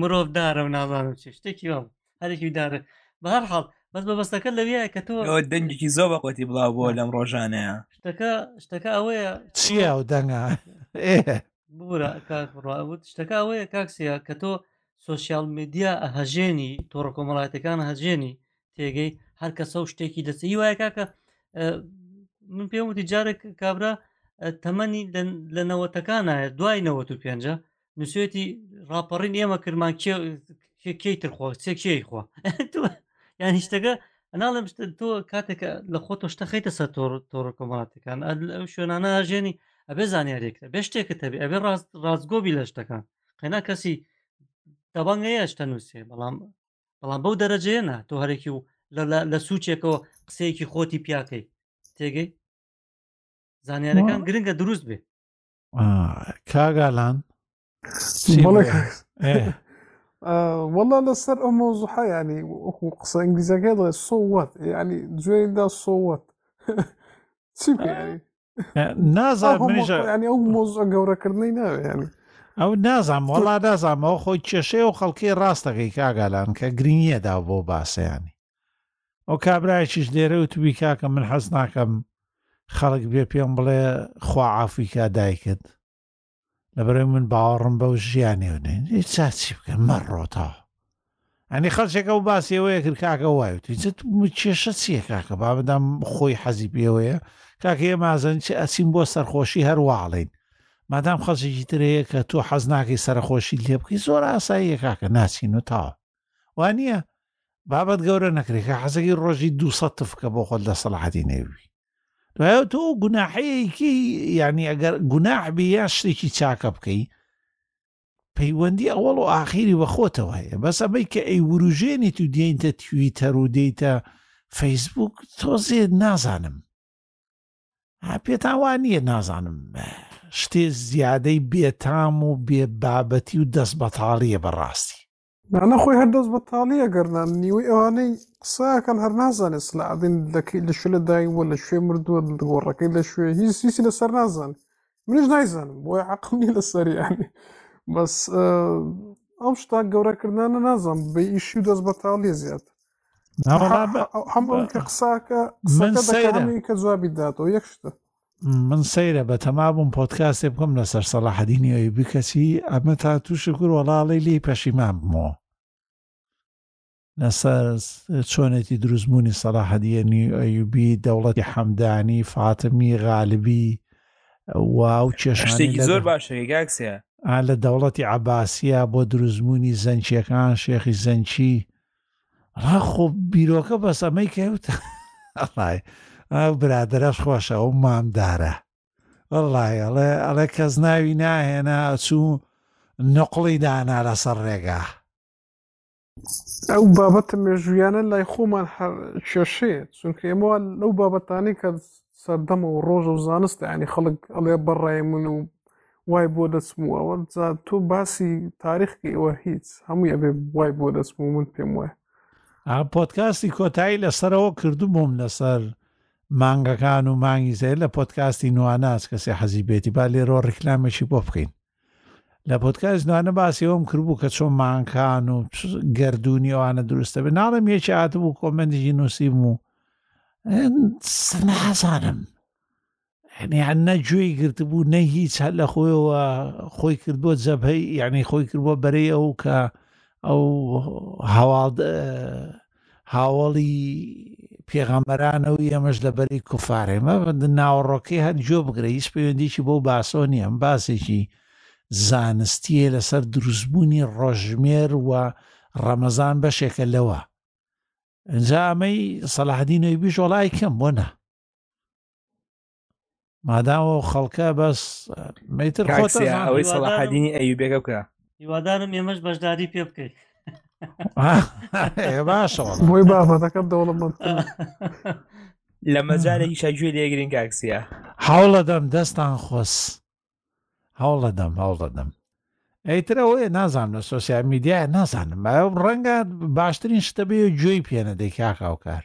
مرۆڤ دارە و نازانم چ شتێکی وام هەرێکی دارە بە هەر حاڵ بەس بە بەستەکە لەویە کە تۆ دەنگێکی زۆر بەقەتی بڵاو بۆ لەم ڕۆژانەیە شتەکە شتەکە ئەوەیە چیە و دەنگە بورە کاکڕوت شتەکە ئەوەیە کاکسە کە تۆ سوسیال میدیا هەژێنی تۆڕە کۆمەڵاتەکان هەژێنی تێگەی هەر کەسە و شتێکی دەچێت هی وایە کاکە من پێم وتی جارێک کابرا تەمەنی لە نەوەتەکانایە دوای نەوە و پێنجە نووسێتی ڕاپەڕین ئێمە کرمان کێی ترخوا سێ کێی خوا یان هیچتەکە ئەناڵم تۆ کاتێک لە خۆ تۆ شتە خیتە سەر تۆڕ کۆمەڵاتەکان ئەو شوێنانە ژێنی ئەبێ زانیارێکە بێ شتێکە تەبێ ئەبێ ڕاست ڕاستگۆبی لە شتەکان قەنا کەسی دەبانگەیە شتە نووسێ بەڵام بەڵام بەو دەرەجەیە نا تۆ هەرێکی و لە سوچێکەوە قسەیەکی خۆتی پیاکەی تێگەی زانیارەکان گرنگە دروست بێ کاگالان وەڵا لەسەر ئەو مۆزوحە ینی وەکو قسە ئنگلیزەکە دەڵێ سۆوەت ینی جوێندا سۆوەت چی نازان ئەو مۆزە گەورەکردنی ناوێنی ئەو نازام وڵا نازانمەوە خۆی کێشەیە و خەڵکی ڕاستەکەی کاگالان کە گرنگیەدا بۆ باسەیانی ئەو کابراایشیش لێرە و توبی کاکە من حەز ناکەم خەڵک بێ پێم بڵێ خوا ئافریکا دایکت لەبەرەوەی من باوەڕم بەو ژیانێ و نین چاچی بکە مەڕۆتەوە ئەنی خەڵچێکە و باسیەوەیە کرد کاکە وایوتی چ کێشە چییە کاکە بابدام خۆی حەزی پێوەیە کاکە ئێ مازن چ ئەچین بۆ سەرخۆشی هەرواڵین مادام خەڵچێکی ترەیە کە تۆ حەز ناکەی سەرخۆشی لێ بکەی زۆر ئاساییە کاکە ناچین و تاوە وانە بابەت گەورە نەکرێت کە حەزەکی ڕۆژی دوسە تفکە بۆ خۆت لە سەڵحەتی نێوی دوایە تۆ گوناحەیەکی یعنی ئەگەر گوناح بی یا شتێکی چاکە بکەی پەیوەندی ئەوەڵ و ئاخیری بەخۆتەوە هەیە بەس ئەمەی کە ئەی وروژێنی تو دێنتە تویتەر و دێتە فەیسبوک تۆزێ نازانم پێتاوان نییە نازانم شتێ زیادەی بێتام و بێ بابەتی و دەست بەتاڵیە بەڕاستی نانە خۆی هەر دەست بەتاڵیە گەرنان نیوەی ئەوانەی قساکەن هەر نازانێت سلعدین دەکەی لە شو لە دای وە لە شوێ مردووە گۆڕەکەی لە شوێ هیچ هیچی لەسەر نازان منش نایزانم بۆی عقلی لە سەریانی بەس ئەم شتا گەورەکردانە نازان بە ئیشی و دەست بەتاڵیە زیاد هەموو کە قساکە قسەکە دەکەی کە جوابی داتەوە یەک شتە من سەیرە بە تەما بووم پۆتکاستێ بکەم لەسەر سەلاحەدینی ئەوی بکەچی ئەمە تا تووشی کور وەڵاڵی لی پەشیمان بمەوە لەسەر چۆنێتی دروستبوونی سەلاحەدیەنی ئەیوبی دەوڵەتی حەمدانی فاتمی غالبی و ئەو کێشانێکی زۆر باشە گاکسە لە دەوڵەتی عباسیە بۆ دروستبوونی زەنچیەکان شێخی زەنچی ها خۆ بیرۆکە بەس ئەمەی کەوت ئەڵای برادرەش خۆشە ئەو مامدارە ئەڵای ئەڵێ ئەڵێ کەس ناوی ناهێنا ئەچوو نقڵی دانا لەسەر ڕێگا ئەو بابەتە مێژوویانە لای خۆمان هەر کێشەیە چونکە ئێمە لەو بابەتانی کە سەردەمە و ڕۆژە و زانستە ینی خەڵک ئەڵێ بەڕای من و وای بۆ دەچم و ئەوە جا تۆ باسی تاریخکە ئەوە هیچ هەمووی ئەبێ وای بۆ دەچم و من پێم وایە پۆتکاستی کۆتایی لەسەرەوە کردبووم لەسەر مانگەکان و مانگی زێ لە پۆتکاستی نواناس کەسی حەزی بێتی با لێرۆ ڕیکلامێکی بۆ بکەین لە پۆتکاس نوانە باسیەوەم کردبوو کە چۆن مانکان و گردردونی ئەوانە دروستە بێ ناڵم یەکی هاتبوو کۆمەندێکی نووسیم و نازانم هەنیان نە گوێی گرتبوو نە هیچ هەر لە خۆیەوە خۆی کرد بۆ جەبهەی یعنی خۆی کرد بۆ بەرەی ئەو کە ئەو هەواڵ هاوڵی پێغەمبەرانە و ئێمەش لە بەری کوفارێ مە ناوەڕۆکەی هەر جۆ بگرە هیچ پەیوەندیکی بۆ باسۆنی ئەم باسێکی زانستیە لەسەر دروستبوونی ڕۆژمێر و ڕەمەزان بەشێکە لەوە ئەجا ئەمەی سەلاحدینەوەی بیش وڵای کەم بۆ نە مادام و خەڵکە بەس میتر ئەوەی سەڵحدینی ئەیوبێگە بکە هیوادارم ئێمەش بەشداری پێ بکەیت باشەوە بۆی بابەتەکەم دەوڵەمەند لە مەجارێکی شاگوێ لێگرین کاکسە هەوڵەدەم دەستان خۆس هەوڵەدەم هەوڵەدەم ئەیترەوەی نازانم لە سوسیال میدیای نازانم ڕەنگە باشترین شتە بێ گوێی پێنە دەی کاکاوکار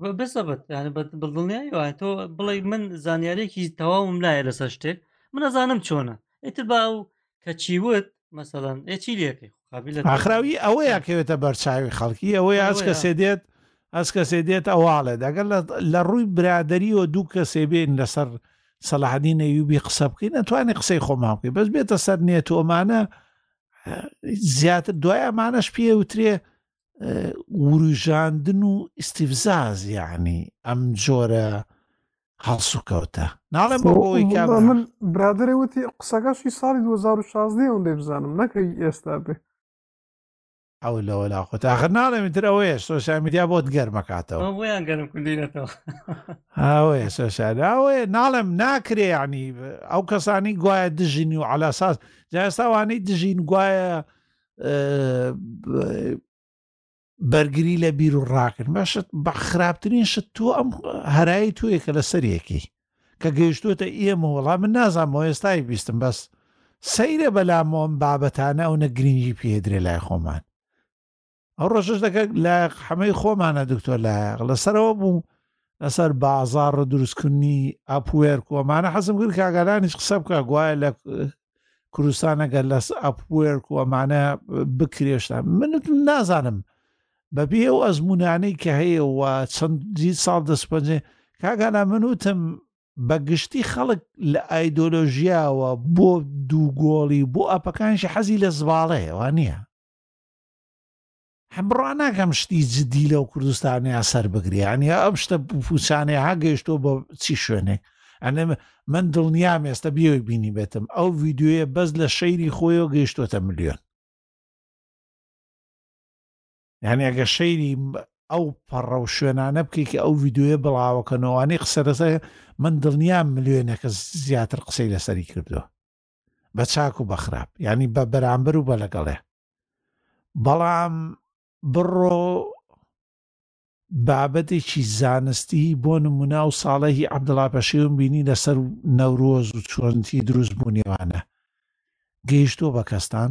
بە بزەبت یعنی بە بە دڵنیایی وایە تۆ بڵێ من زانیارێکی تەواوم لایە لەسەر شتێک من ئەزانم چۆنە ئیتر با و کە چی وت مەسەڵەن ئێ چی لەکەی قابل لە ئاخراوی ئەوەیە کەوێتە بەرچاوی خەڵکی ئەوەیە هەست ئەوەیە. کەسێ دێت هەست کەسێ دێت ئەواڵێت ئەگەر لە- لە ڕووی برادەریەوە دوو کەسێ بێن لەسەر سەلاحدین ئەیوبی قسە بکەین نەتوانێت قسەی خۆمان بکەین بەس بێتە سەر نێت و ئەمانە اه، زیاتر دوای ئەمانەش پێ وترێ وروژاندن و ئیسیفزاز یعنی ئەم جۆرە هەڵسوکەوتە ناڵێم بۆ بۆی من برادێ وتی قسەکەشی ساڵی 2016 ئەوم دەی بزانم نەکەی ئێستا بێ ئەو لەوەلا خۆت ئاخر ناڵێ تر ئەوەیە سۆسیال میدیا بۆت گەرمەکاتەوە بۆیان گەرم کوردینەتەوە ئەوەیە سۆسیالاوەیە ناڵێم ناکرێ ینی ئەو کەسانی گوایە دژین و علاساس جاستاوانەی دژین گوایە بەرگری لە بیر و ڕاکرد باشە بە خراپترین شت تۆ ئەم هەرای توێ کە لە سەرەکی کە گەیشتوتە ئێمە وەڵام من نازانمەوە ئێستای بیستم بەس سەیرە بەلامۆم بابەتانە ئەو نە گرنگی پێدرێ لای خۆمان ئەو ڕۆژش دەکە لایق حەمەی خۆمانە دکتۆر لایق لەسەرەوە بوو لەسەر بازاڕ و دروستکردنی ئەپوێرک و ئەمانە حەزم کرد کاگالانیش قسە بکە گوایە لە کوردستانەگەر لەس ئەپوێرک و ئەمانە بکرێشتا منت نازانم بەبێ ئەو ئەزمونانەی کە هەیە و چەندی ساڵ دەست پەنجێ کاگانا من وتم بە گشتی خەڵک لە ئایدۆلۆژیاوە بۆ دوو گۆڵی بۆ ئەپەکانشی حەزی لە زباڵەیەوە نییە هە بڕواناکەم شتی جدی لەو کوردستانەیە سەر بگری ئەنی ئەم شتە پوچانەیە ها گەیشتۆ بە چی شوێنێک ئەنێ من دڵنیام ئێستا بیۆی بینی بێتم ئەو ویددیوە بەس لە شەیری خۆیەوە گەیشتۆتە ملیۆن یعنی ئەگە شەیری ئەو پەڕە و شوێنانە بکەیکە ئەو ویددیوە بڵاوەکەنەوەوانەی قسەرەسە من دڵنیام ملیۆنەکە زیاتر قسەی لەسەری کردووە بە چاک و بەخراپ ینی بە بەرامبەر و بە لەگەڵێ بەڵام بڕۆ بابەتێکی زانستی بۆ نمونا و ساڵەهی عبدڵا پەشێوم بینی لەسەر نەورۆز و چۆنتی دروست بوونیوانە گەیشتووە بە کەستان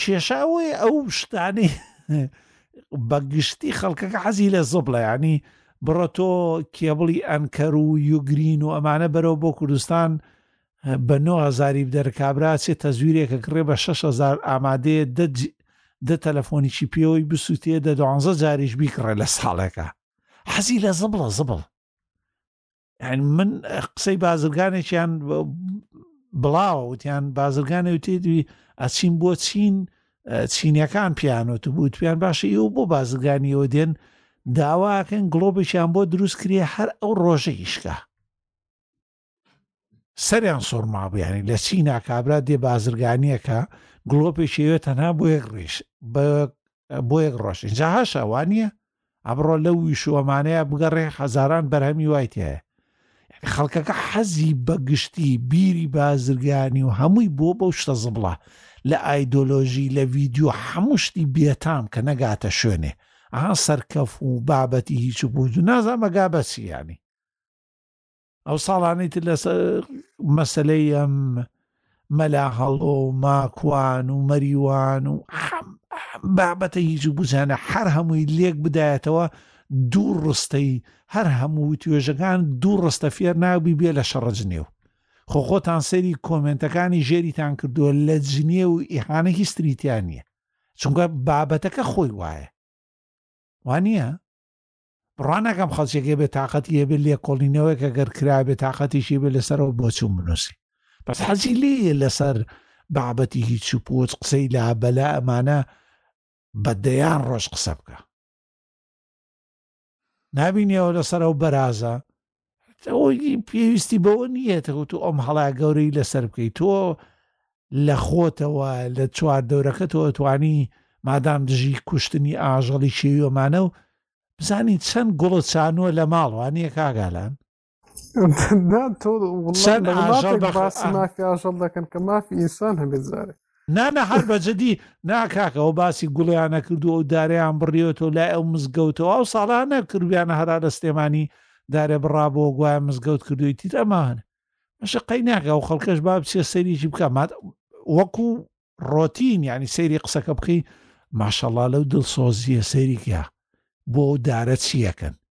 کێشاوەی ئەو شتانی بە گشتی خەڵکەکە حەزی لە زۆب لە ینی بڕە تۆ کێبڵی ئەنکەر و یوگرین و ئەمانە بەرەوە بۆ کوردستان بە 9هزاری بدەرکابراچێت تەزویرێکە کڕێ بە 6هزار ئامادەیە دە تەلەفۆنیی پێوەی بسووتێ دە دوانزە جاریش بیکڕێ لە ساڵێکە حەزی لە زبڵە زبڵ من قسەی بازرگانێکیان بڵاوە وتیان بازرگانە وتێدوی ئەچین بۆ چین چینەکان پیانوت بوو تویان باشە ئێوە بۆ بازرگانیەوە دێن داواکەن گڵۆبێکیان بۆ دروست کرێ هەر ئەو ڕۆژە ئیشکە سەریان سۆرمابیانی لە چینا کابرا دێ بازرگانیەکە گڵۆپێکیوێت تەنها بۆ یەک ڕیش بە بۆ یەک ڕۆژ ئینجا هەشە وا نییە ئەبڕۆ لەو ویش و ئەمانەیە بگەڕێ هەزاران بەرهەمی وای تایە خەڵکەکە حەزی بەگشتی بیری بازرگانی و هەمووی بۆ بەو شتە زبڵە لە ئایدۆلۆژی لە ڤیددیو هەموو شتی بێتام کە نەگاتە شوێنێ ئەها سەرکەف و بابەتی هیچ و بوو نازانمەگا بەسیانی ئەو ساڵانەی تر لەسەر مەسلەی ئەم مەلا هەڵۆ و ماکوان و مەریوان و بابەتە هیچ و بزانە هەر هەمووی لێک بدایەتەوە دوو ڕستەی هەر هەموو توێژەکان دوو ڕستە فێر ناوبی بێ لە شەڕە جنێو خۆ خۆتان سەری کۆمنتەکانی ژێریتان کردووە لە جنێ و ئیحانە هیستریتیان نییە چونکە بابەتەکە خۆی وایە وانە بڕوا ناکەم خەڵکێکێ بێ تاقەتی هەبێ لێکۆڵینەوەیەک ئەگەر کرابێ تاقەتیشی بێ لەسەرەوە بۆچوون بنووسی بەس حەزی لێیە لەسەر بابەتی هیچ و پۆچ قسەی لا بەلا ئەمانە بە دەیان ڕۆژ قسە بکە نابینیەوە لەسەر ئەو بەرازە تەوەی پێویستی بەوە نییە تەوت و ئەم هەڵا گەورەی لەسەر بکەیت تۆ لە خۆتەوە لە چوار دەورەکەتەوە توانی مادام دژی کوشتنی ئاژەڵی شێویۆمانە و بزانی چەند گوڵە چانوە لە ماڵوانە کاگالان چەند ئاژەڵ بەخ ئاژەڵ دەکەن کە مافی ئینسان هەبێت زارێک نا نا هەر بە جدی نا کاکە ئەو باسی گوڵیان نەکردو ئەو دارەیان بڕیوەتەوە لای ئەو مزگەوتەوە ئەو ساڵیان نەکردویانە هەرا لە سلێمانی دارێ بڕابۆ گوایە مزگەوت کردووی تیر ئەما هەن مەشە قەی ناکە و خەڵکەش با بچێ سەیریی بکە مات وەکو ڕۆتین ینی سەیری قسەکە بکەی ماشەڵا لەو دڵسۆزیە سەیریکە بۆ ئەو دارە چیەکەن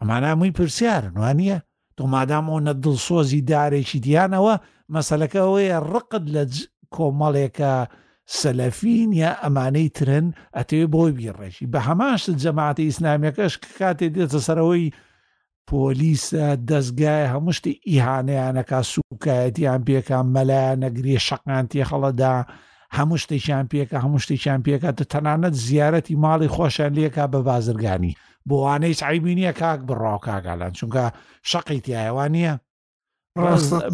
ئەمانە هەمووی پرسیارن وا نییە تۆ مادام ئەوەنە دڵسۆزی دارێکی دیانەوە مەسلەکە ئەوەیە ڕقت لە کۆمەڵێکە سەلەفین یا ئەمانەی ترن ئەتەوێ بۆی بیڕێکی بە هەماش جەماعتی ئیسلامیەکەش کاتێ دێتە سەرەوەی پۆلیسە دەستگای هەموو شتی ئیهانەیانەکە سوکایەتیان پێکان مەلایە نەگرێ شەقان تێخەڵەدا هەموو شتێکیان پێکە هەموو شتێکیان پێکە تەنانەت زیارەتی ماڵی خۆشیان لێکا بە بازرگانی بۆ وانە هیچ عیبی نییە کاک بڕاو کاگالان چونکە شەقی تایەوان نییە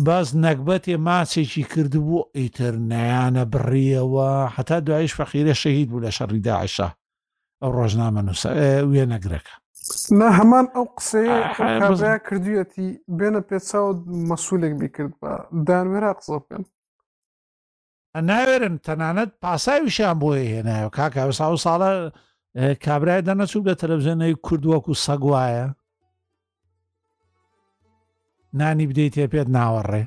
بەس نەکبەتێ ماچێکی کردبوو ئیتر نیانە بڕیەوە هەتا دوایش فەقیرە شەهید بوو لە شەڕیداعشە ئەو ڕۆژنامە نووسە وێ نەگرەکە نە هەمان ئەو قسەیە کردویەتی بێنە پێچاو مەسوولێک بیکرد بە دانوێرا قسە بکەن ناوێرن تەنانەت پاساویشیان بۆیە هێنایە کاکە ئەوسا و ساڵە کابرای دەنەچوو لە تەلەڤزیۆنەی کورد وەکو سەگ وایە نانی بدەیت تێ پێت ناوەڕێ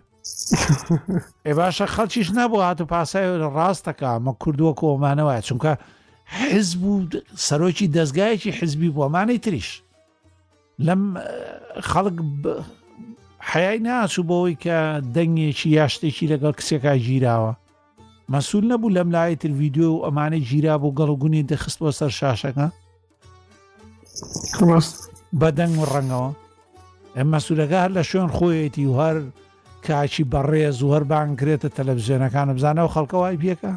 ئێ باشە خەڵکیش نەبوو هات و پاسای ڕاستەکە مە کردووە کۆمانەوە چونکە حزب و سەرۆکی دەستگایەکی حزبی بۆمانی تریش لەم خەڵک حەیای ناچوو بەوەی کە دەنگێکی یا شتێکی لەگەڵ کسێکا گیراوە مەسول نەبوو لەم لای تر ویددیو و ئەمانە گیرا بۆ گەڵگونی دەخست بۆ سەر شاشەکە بە دەنگ و ڕەنگەوە ئەم مەسولەکە هەر لە شوێن خۆیەتی و هەر کاچی بەڕێز و هەربانگرێتە تەلەڤزیۆنەکان بزانەوە خەڵکە وای پێەکە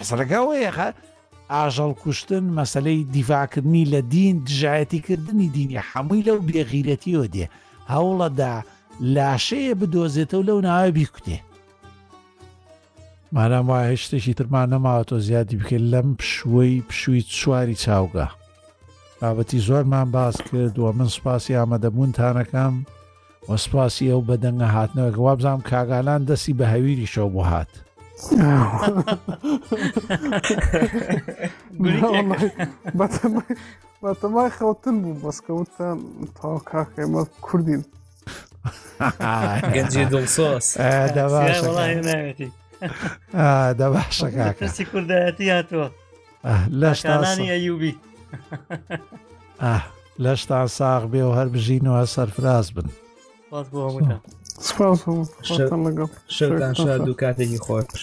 حسەکە ئەوەیەخە ئاژەڵ کوشتن مەسەلەی دیڤاکردنی لە دین دژایەتیکردنی دینی حەمووی لەو بێغیرەتیەوە دێ هەوڵەدا لاشەیە بدۆزێتەوە لەو ناوە بیکوتێ مانام وایە هیچ شتێکی ترمان نەماوە تۆ زیادی بکرد لەم پشووەی پشووی چواری چاوگە بابەتی زۆرمان باس کرد و من سوپاسی ئامادەبوونتانەکەم وە سپاسی ئەو بەدەنگە هاتنەوەکە وابزانام کاگالان دەستی بە هەویری شەو بۆ هات بەتەمای خەوتن بوو بەسکەوتان تا کاکەمە کوردین گەنجی دڵسۆس دەباشە کاکە کوردایەتی هاتووە لەشتانانی ئەیوبی لەشتان ساغ بێ و هەر بژینەوە سەرفراز بن شەتان شار دوو کاتێکی خۆش.